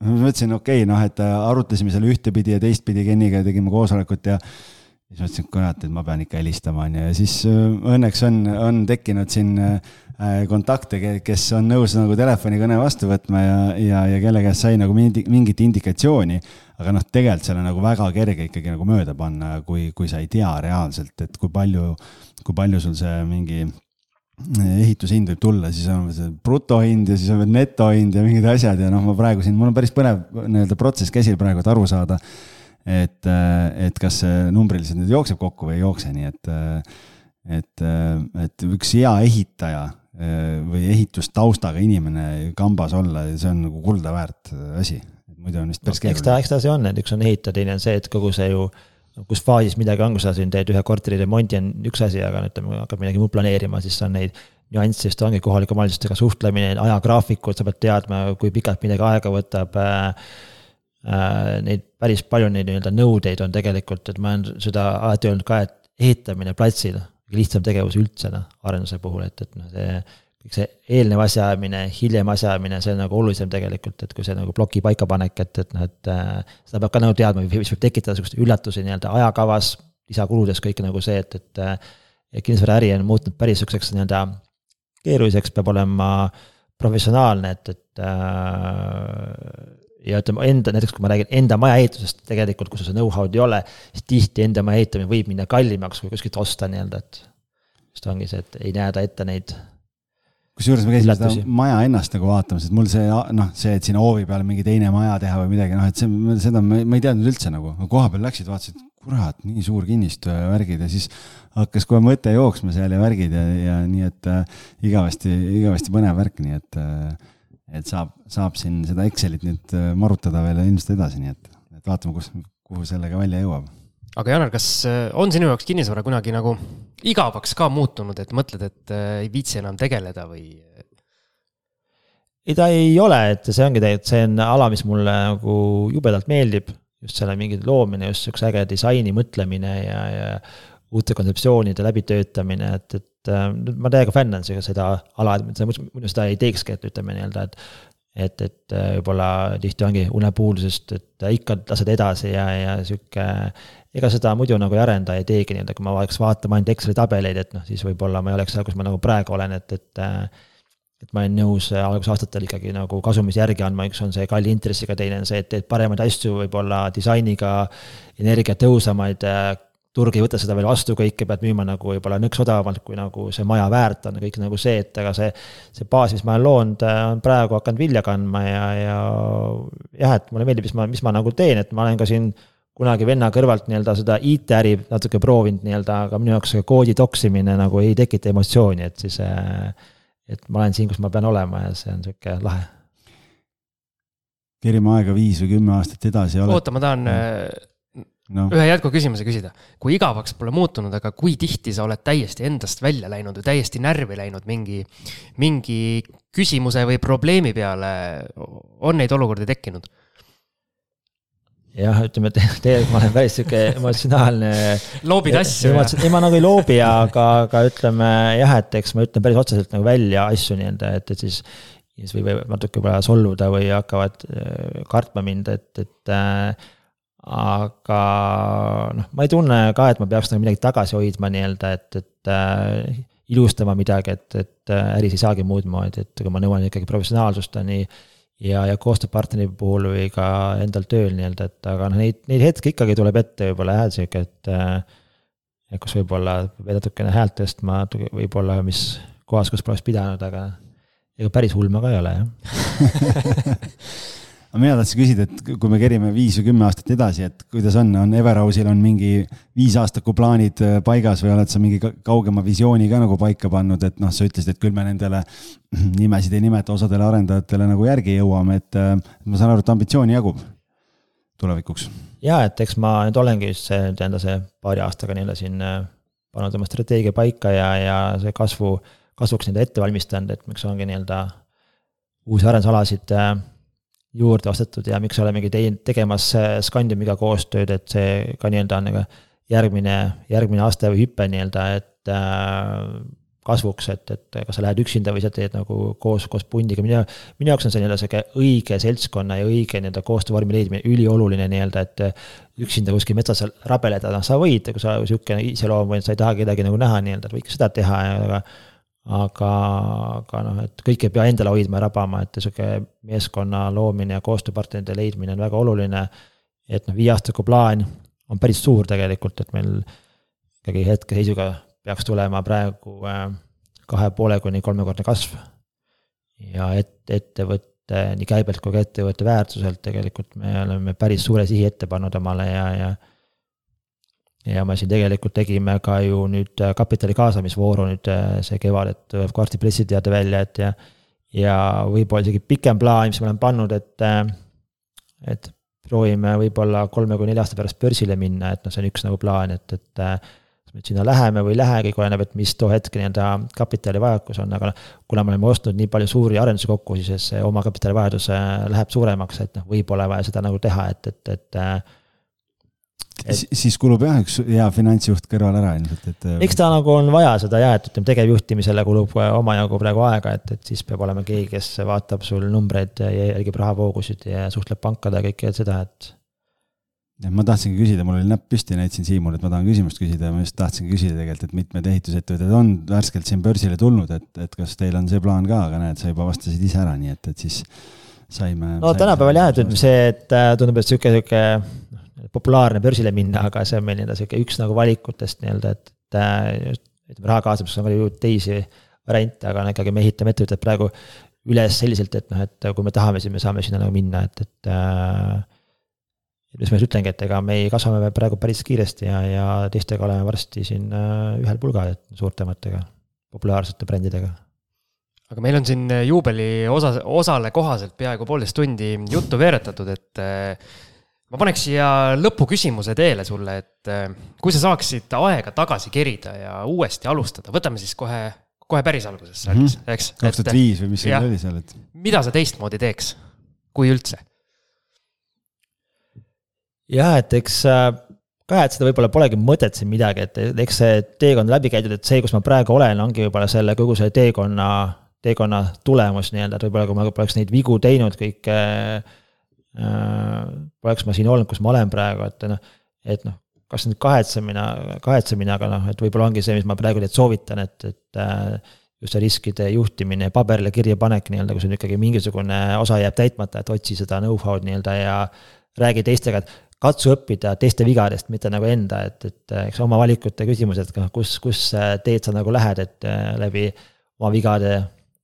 C: ma mõtlesin, okei okay,, noh, et arutasime seal ühtepidi ja teistpidi Kenniga ja tegime koosolekut ja siis mõtlesin, et kurat, et ma pean ikka helistama, on ju, ja siis äh, õnneks on, on tekkinud siin äh, Äh, kontakte, kes on nõus nagu telefonikõne vastu võtma ja, ja, ja kelle käest sai nagu mingi, mingit indikatsiooni. aga noh, tegelikult seal on nagu väga kerge ikkagi nagu mööda panna, kui, kui sa ei tea reaalselt, et kui palju, kui palju sul see mingi ehitushind võib tulla, siis on see brutohind ja siis on veel netohind ja mingid asjad ja noh, ma praegu siin, mul on päris põnev nii-öelda protsess käsil praegu, et aru saada. et, et kas see numbriliselt nüüd jookseb kokku või ei jookse, nii et, et, et üks hea ehitaja või ehitustaustaga inimene kambas olla, see on nagu kulda väärt asi. muidu on vist päris
D: keeruline. eks ta, eks ta see on, et üks on ehitaja, teine on see, et kogu see ju kus faasis midagi on, kui sa siin teed ühe korteri remondi, on üks asi, aga ütleme, hakkad midagi muud planeerima, siis on neid nüansse, just ongi kohalike omavalitsustega suhtlemine, ajagraafikud, sa pead teadma, kui pikalt midagi aega võtab äh,. Äh, neid päris palju neid nii-öelda nõudeid on tegelikult, et ma olen seda alati öelnud ka, et ehitamine platsil lihtsam tegevus üldse noh, arenduse puhul, et, et noh, see kõik see eelnev asjaajamine, hiljem asjaajamine, see on nagu olulisem tegelikult, et kui see nagu ploki paikapanek, et, et noh, et äh, seda peab ka nagu teadma, mis võib tekitada siukseid üllatusi nii-öelda ajakavas, lisakuludes, kõik nagu see, et, et äh, kinnisvaraäri on muutunud päris siukseks nii-öelda keeruliseks, peab olema professionaalne, et, et äh, ja ütleme enda, näiteks kui ma räägin enda maja ehitusest tegelikult, kus seda know-how'd ei ole, siis tihti enda maja ehitamine võib minna kallimaks kui kuskilt osta nii-öelda, et. just ongi see, et ei näe ta ette neid.
C: Kusjuures ma käisin seda maja ennast nagu vaatamas, et mul see noh, see, et sinna hoovi peale mingi teine maja teha või midagi, noh, et see, seda ma, ma ei teadnud üldse nagu, koha peal läksid, vaatasid, kurat, nii suur kinnistu ja värgid ja siis hakkas kohe mõte jooksma seal ja värgid ja, ja nii, et äh, igavesti, igavesti põnev värk, nii et äh, et saab, saab siin seda Excelit nüüd äh, marutada veel ilmselt edasi, nii et, et vaatame, kus, kuhu sellega välja jõuab.
B: Aga Janar, kas äh, on sinu jaoks kinnisvara kunagi nagu igavaks ka muutunud, et mõtled, et äh, ei viitsi enam tegeleda või?
D: ei, ta ei ole, et see ongi tegelikult, see on ala, mis mulle nagu jubedalt meeldib, just selle mingi loomine, just siukse äge disaini mõtlemine ja, ja uute kontseptsioonide läbitöötamine, et, et äh, ma täiega fännan seda ala, et muidu seda ei teekski, et ütleme nii-öelda, et et, et võib-olla tihti ongi unepuudusest, et ikka lased edasi ja, ja sihuke. Ega seda muidu nagu ei arenda, ei teegi nii-öelda, kui ma hakkaks vaatama ainult Exceli tabeleid, et noh, siis võib-olla ma ei oleks seal, kus ma nagu praegu olen, et, et et ma olen nõus algusaastatel ikkagi nagu kasumis järgi andma, üks on see kalli intressiga, teine on see, et teed paremaid asju, võib-olla disainiga, energiatõhusamaid turg ei võta seda veel vastu kõike, pead müüma nagu võib-olla nõks odavamalt, kui nagu see maja väärt on, kõik nagu see, et aga see, see baas, mis ma olen loonud, on praegu hakanud vilja kandma ja, ja jah, et mulle meeldib, mis ma, mis ma nagu teen, et ma olen ka siin kunagi venna kõrvalt nii-öelda seda IT-äri natuke proovinud nii-öelda, aga minu jaoks see koodi toksimine nagu ei tekita emotsiooni, et siis et ma olen siin, kus ma pean olema ja see on sihuke lahe.
C: kerime aega viis või kümme aastat edasi.
B: oota, ma tahan mm no. ühe jätkuküsimuse küsida. kui igavaks pole muutunud, aga kui tihti sa oled täiesti endast välja läinud või täiesti närvi läinud mingi, mingi küsimuse või probleemi peale, on neid olukordi tekkinud?
D: Jah, ütleme, et tegelikult ma olen päris sihuke emotsionaalne.
B: loobid asju?
D: ei, ma nagu ei loobi, aga, aga ütleme jah, et eks ma ütlen päris otseselt nagu välja asju nii-öelda, et, et siis siis võib natuke võib-olla solvuda või hakkavad äh, kartma mind, et, et äh, aga noh, ma ei tunne ka, et ma peaks nagu midagi tagasi hoidma nii-öelda, et, et äh, ilustama midagi, et, et äh, äris ei saagi muud moodi, et kui ma nõuan ikkagi professionaalsust nii ja, ja koostööpartneri puhul või ka endal tööl nii-öelda, et aga noh, neid, neid hetki ikkagi tuleb ette võib-olla jah, sihuke, et äh, kus võib-olla peab natukene häält tõstma, võib-olla mis kohas, kus poleks pidanud, aga ega päris hull ma ka ei ole, jah
C: aga mina tahtsin küsida, et kui me kerime viis või kümme aastat edasi, et kuidas on, on Everhouse'il on mingi viisaastaku plaanid äh, paigas või oled sa mingi kaugema visiooni ka nagu paika pannud, et noh, sa ütlesid, et küll me nendele nimesid ei nimeta, osadele arendajatele nagu järgi jõuame, et äh, ma saan aru, et ambitsiooni jagub tulevikuks.
D: ja, et eks ma nüüd olengi just see, enda see paari aastaga nii-öelda siin äh, pannud oma strateegia paika ja, ja see kasvu, kasvuks nii-öelda ette valmistanud, et miks ongi nii-öelda uusi arendusalasid äh, juurde ostetud ja miks olemegi teinud, tegemas äh, Scandiumiga koostööd, et see ka nii-öelda on nagu järgmine, järgmine aste või hüpe nii-öelda, et äh, kasvuks, et, et kas sa lähed üksinda või sa teed nagu koos, koos pundiga, minu, minu jaoks on see nii-öelda sihuke õige seltskonna ja õige nii-öelda koostöövormi leidmine ülioluline nii-öelda, et üksinda kuskil metsas rabeleda, noh, sa võid, kui sa sihukene iseloom või sa ei taha kedagi nagu näha nii-öelda, võid ka seda teha, aga aga, aga noh, et kõike ei pea endale hoidma ja rabama, et sihuke meeskonna loomine ja koostööpartnerite leidmine on väga oluline. et noh, viieaastaku plaan on päris suur tegelikult, et meil ikkagi hetkeseisuga peaks tulema praegu äh, kahe poole kuni kolmekordne kasv. ja et, ettevõtte nii käibelt kui ka ettevõtte väärtuselt tegelikult me oleme päris suure sihi ette pannud omale ja, ja ja me siin tegelikult tegime ka ju nüüd äh, kapitali kaasamisvooru nüüd äh, see kevad, et tuleb varsti pressiteade välja, et ja. ja võib-olla isegi pikem plaan, mis me oleme pannud, et, äh, et proovime võib-olla kolme kuni nelja aasta pärast börsile minna, et noh, see on üks nagu plaan, et, et. kas me sinna läheme või ei lähe, kõik oleneb, et mis too hetk nii-öelda kapitalivajakus on, aga noh. kuna me oleme ostnud nii palju suuri arendusi kokku, siis see omakapitali läheb suuremaks, et noh, võib-olla vaja seda nagu teha, et, et, et
C: et.... siis kulub jah, üks hea finantsjuht kõrval ära ilmselt, et.
D: Äh, eks ta nagu on vaja seda jah, et ütleme, tegevjuhtimisele kulub omajagu praegu aega, et, et siis peab olema keegi, kes vaatab sul numbreid ja jälgib rahavoogusid ja suhtleb pankade ja kõike seda, et.
C: jah, ma tahtsingi küsida, mul oli näpp püsti, näitasin Siimule, et ma tahan küsimust küsida ja ma just tahtsingi küsida tegelikult, et mitmed ehitusettevõtted on värskelt siin börsile tulnud, et, et kas teil on see plaan ka, aga näed, sa juba vastasid ise ära, nii et, et siis saime.
D: no tänapäeval jah, et ütleme see, et äh, tundub, et sihuke, sihuke populaarne börsile minna, aga see on meil nii-öelda sihuke üks nagu valikutest nii-öelda, et ütleme, raha kaasamiseks on ka ju teisi variante, aga no ikkagi me ehitame ettevõtet praegu üles selliselt, et noh, et kui me tahame, siis me saame sinna nagu minna, et, et äh,. mis ma siis ütlengi, et ega me kasvame praegu päris kiiresti ja, ja teistega oleme varsti siin äh, ühel pulgal, et suurtematega, populaarsete brändidega
B: aga meil on siin juubeli osa, osale kohaselt peaaegu poolteist tundi juttu veeretatud, et ma paneks siia lõpuküsimuse teele sulle, et äh, kui sa saaksid aega tagasi kerida ja uuesti alustada, võtame siis kohe, kohe päris algusesse mm, -hmm. eks.
C: kaks tuhat viis või mis seal oli seal, et.
B: mida sa teistmoodi teeks, kui üldse?
D: jah, et eks äh, ka, et seda võib-olla polegi mõtet siin midagi, et eks see teekond läbi käidud, et see, kus ma praegu olen, ongi võib-olla selle kogu selle teekonna teekonna tulemus nii-öelda, et võib-olla kui ma poleks neid vigu teinud kõike äh,. Poleks ma siin olnud, kus ma olen praegu, et noh, et noh, kas nüüd kahetsemine, kahetsemine, aga noh, et võib-olla ongi see, mis ma praegu teid soovitan, et, et äh, just see riskide juhtimine ja paberile kirja panek nii-öelda, kui sul ikkagi mingisugune osa jääb täitmata, et otsi seda know-how'd nii-öelda ja räägi teistega, et katsu õppida teiste vigadest, mitte nagu enda, et, et eks oma valikute küsimus, et kus, kus teed sa nagu lähed, et äh, läbi oma vigade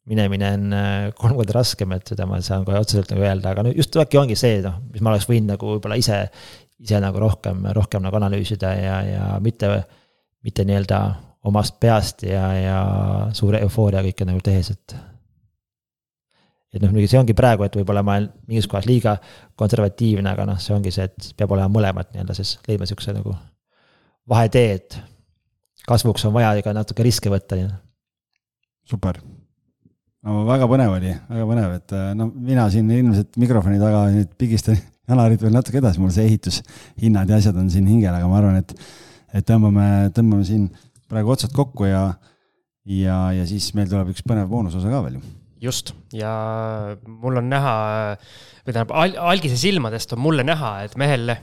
D: minemine on äh, kolm korda raskem, et seda ma saan kohe otseselt nagu öelda, aga no just äkki ongi see, noh, mis ma oleks võinud nagu võib-olla ise, ise nagu rohkem, rohkem nagu analüüsida ja, ja mitte, mitte nii-öelda omast peast ja, ja suure eufooria kõike nagu tehes, et. et noh, muidugi see ongi praegu, et võib-olla ma olen mingis kohas liiga konservatiivne, aga noh, see ongi see, et peab olema mõlemat nii-öelda siis leidma sihukese nagu vahetee, et kasvuks on vaja ka natuke riske võtta.
C: super no väga põnev oli, väga põnev, et no mina siin ilmselt mikrofoni taga nüüd pigistan jalarid veel natuke edasi, mul see ehitushinnad ja asjad on siin hingel, aga ma arvan, et, et tõmbame, tõmbame siin praegu otsad kokku ja, ja, ja siis meil tuleb üks põnev boonusosa ka veel ju.
B: just, ja mul on näha, või tähendab, algise silmadest on mulle näha, et mehel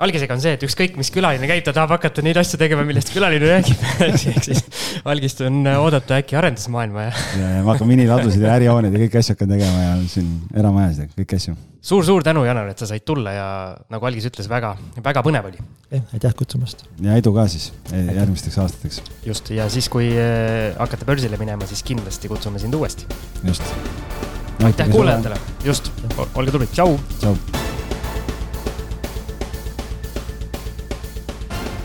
B: algisega on see, et ükskõik, mis külaline käib, ta tahab hakata neid asju tegema, millest külaline räägib ehk siis algist on oodata äkki arendusmaailma ja.
C: ja, ja ma hakkan miniladusid ja ärihooneid ja kõiki asju hakkan tegema ja siin eramajasid ja kõiki asju suur,.
B: suur-suur tänu, Janar, et sa said tulla ja nagu algis ütles, väga, väga põnev oli.
D: aitäh kutsumast.
C: ja edu ka siis järgmisteks aastateks.
B: just, ja siis, kui äh, hakkate börsile minema, siis kindlasti kutsume sind uuesti.
C: just
B: no,. aitäh kuulajatele, just, olge tublid, tšau.
C: tšau.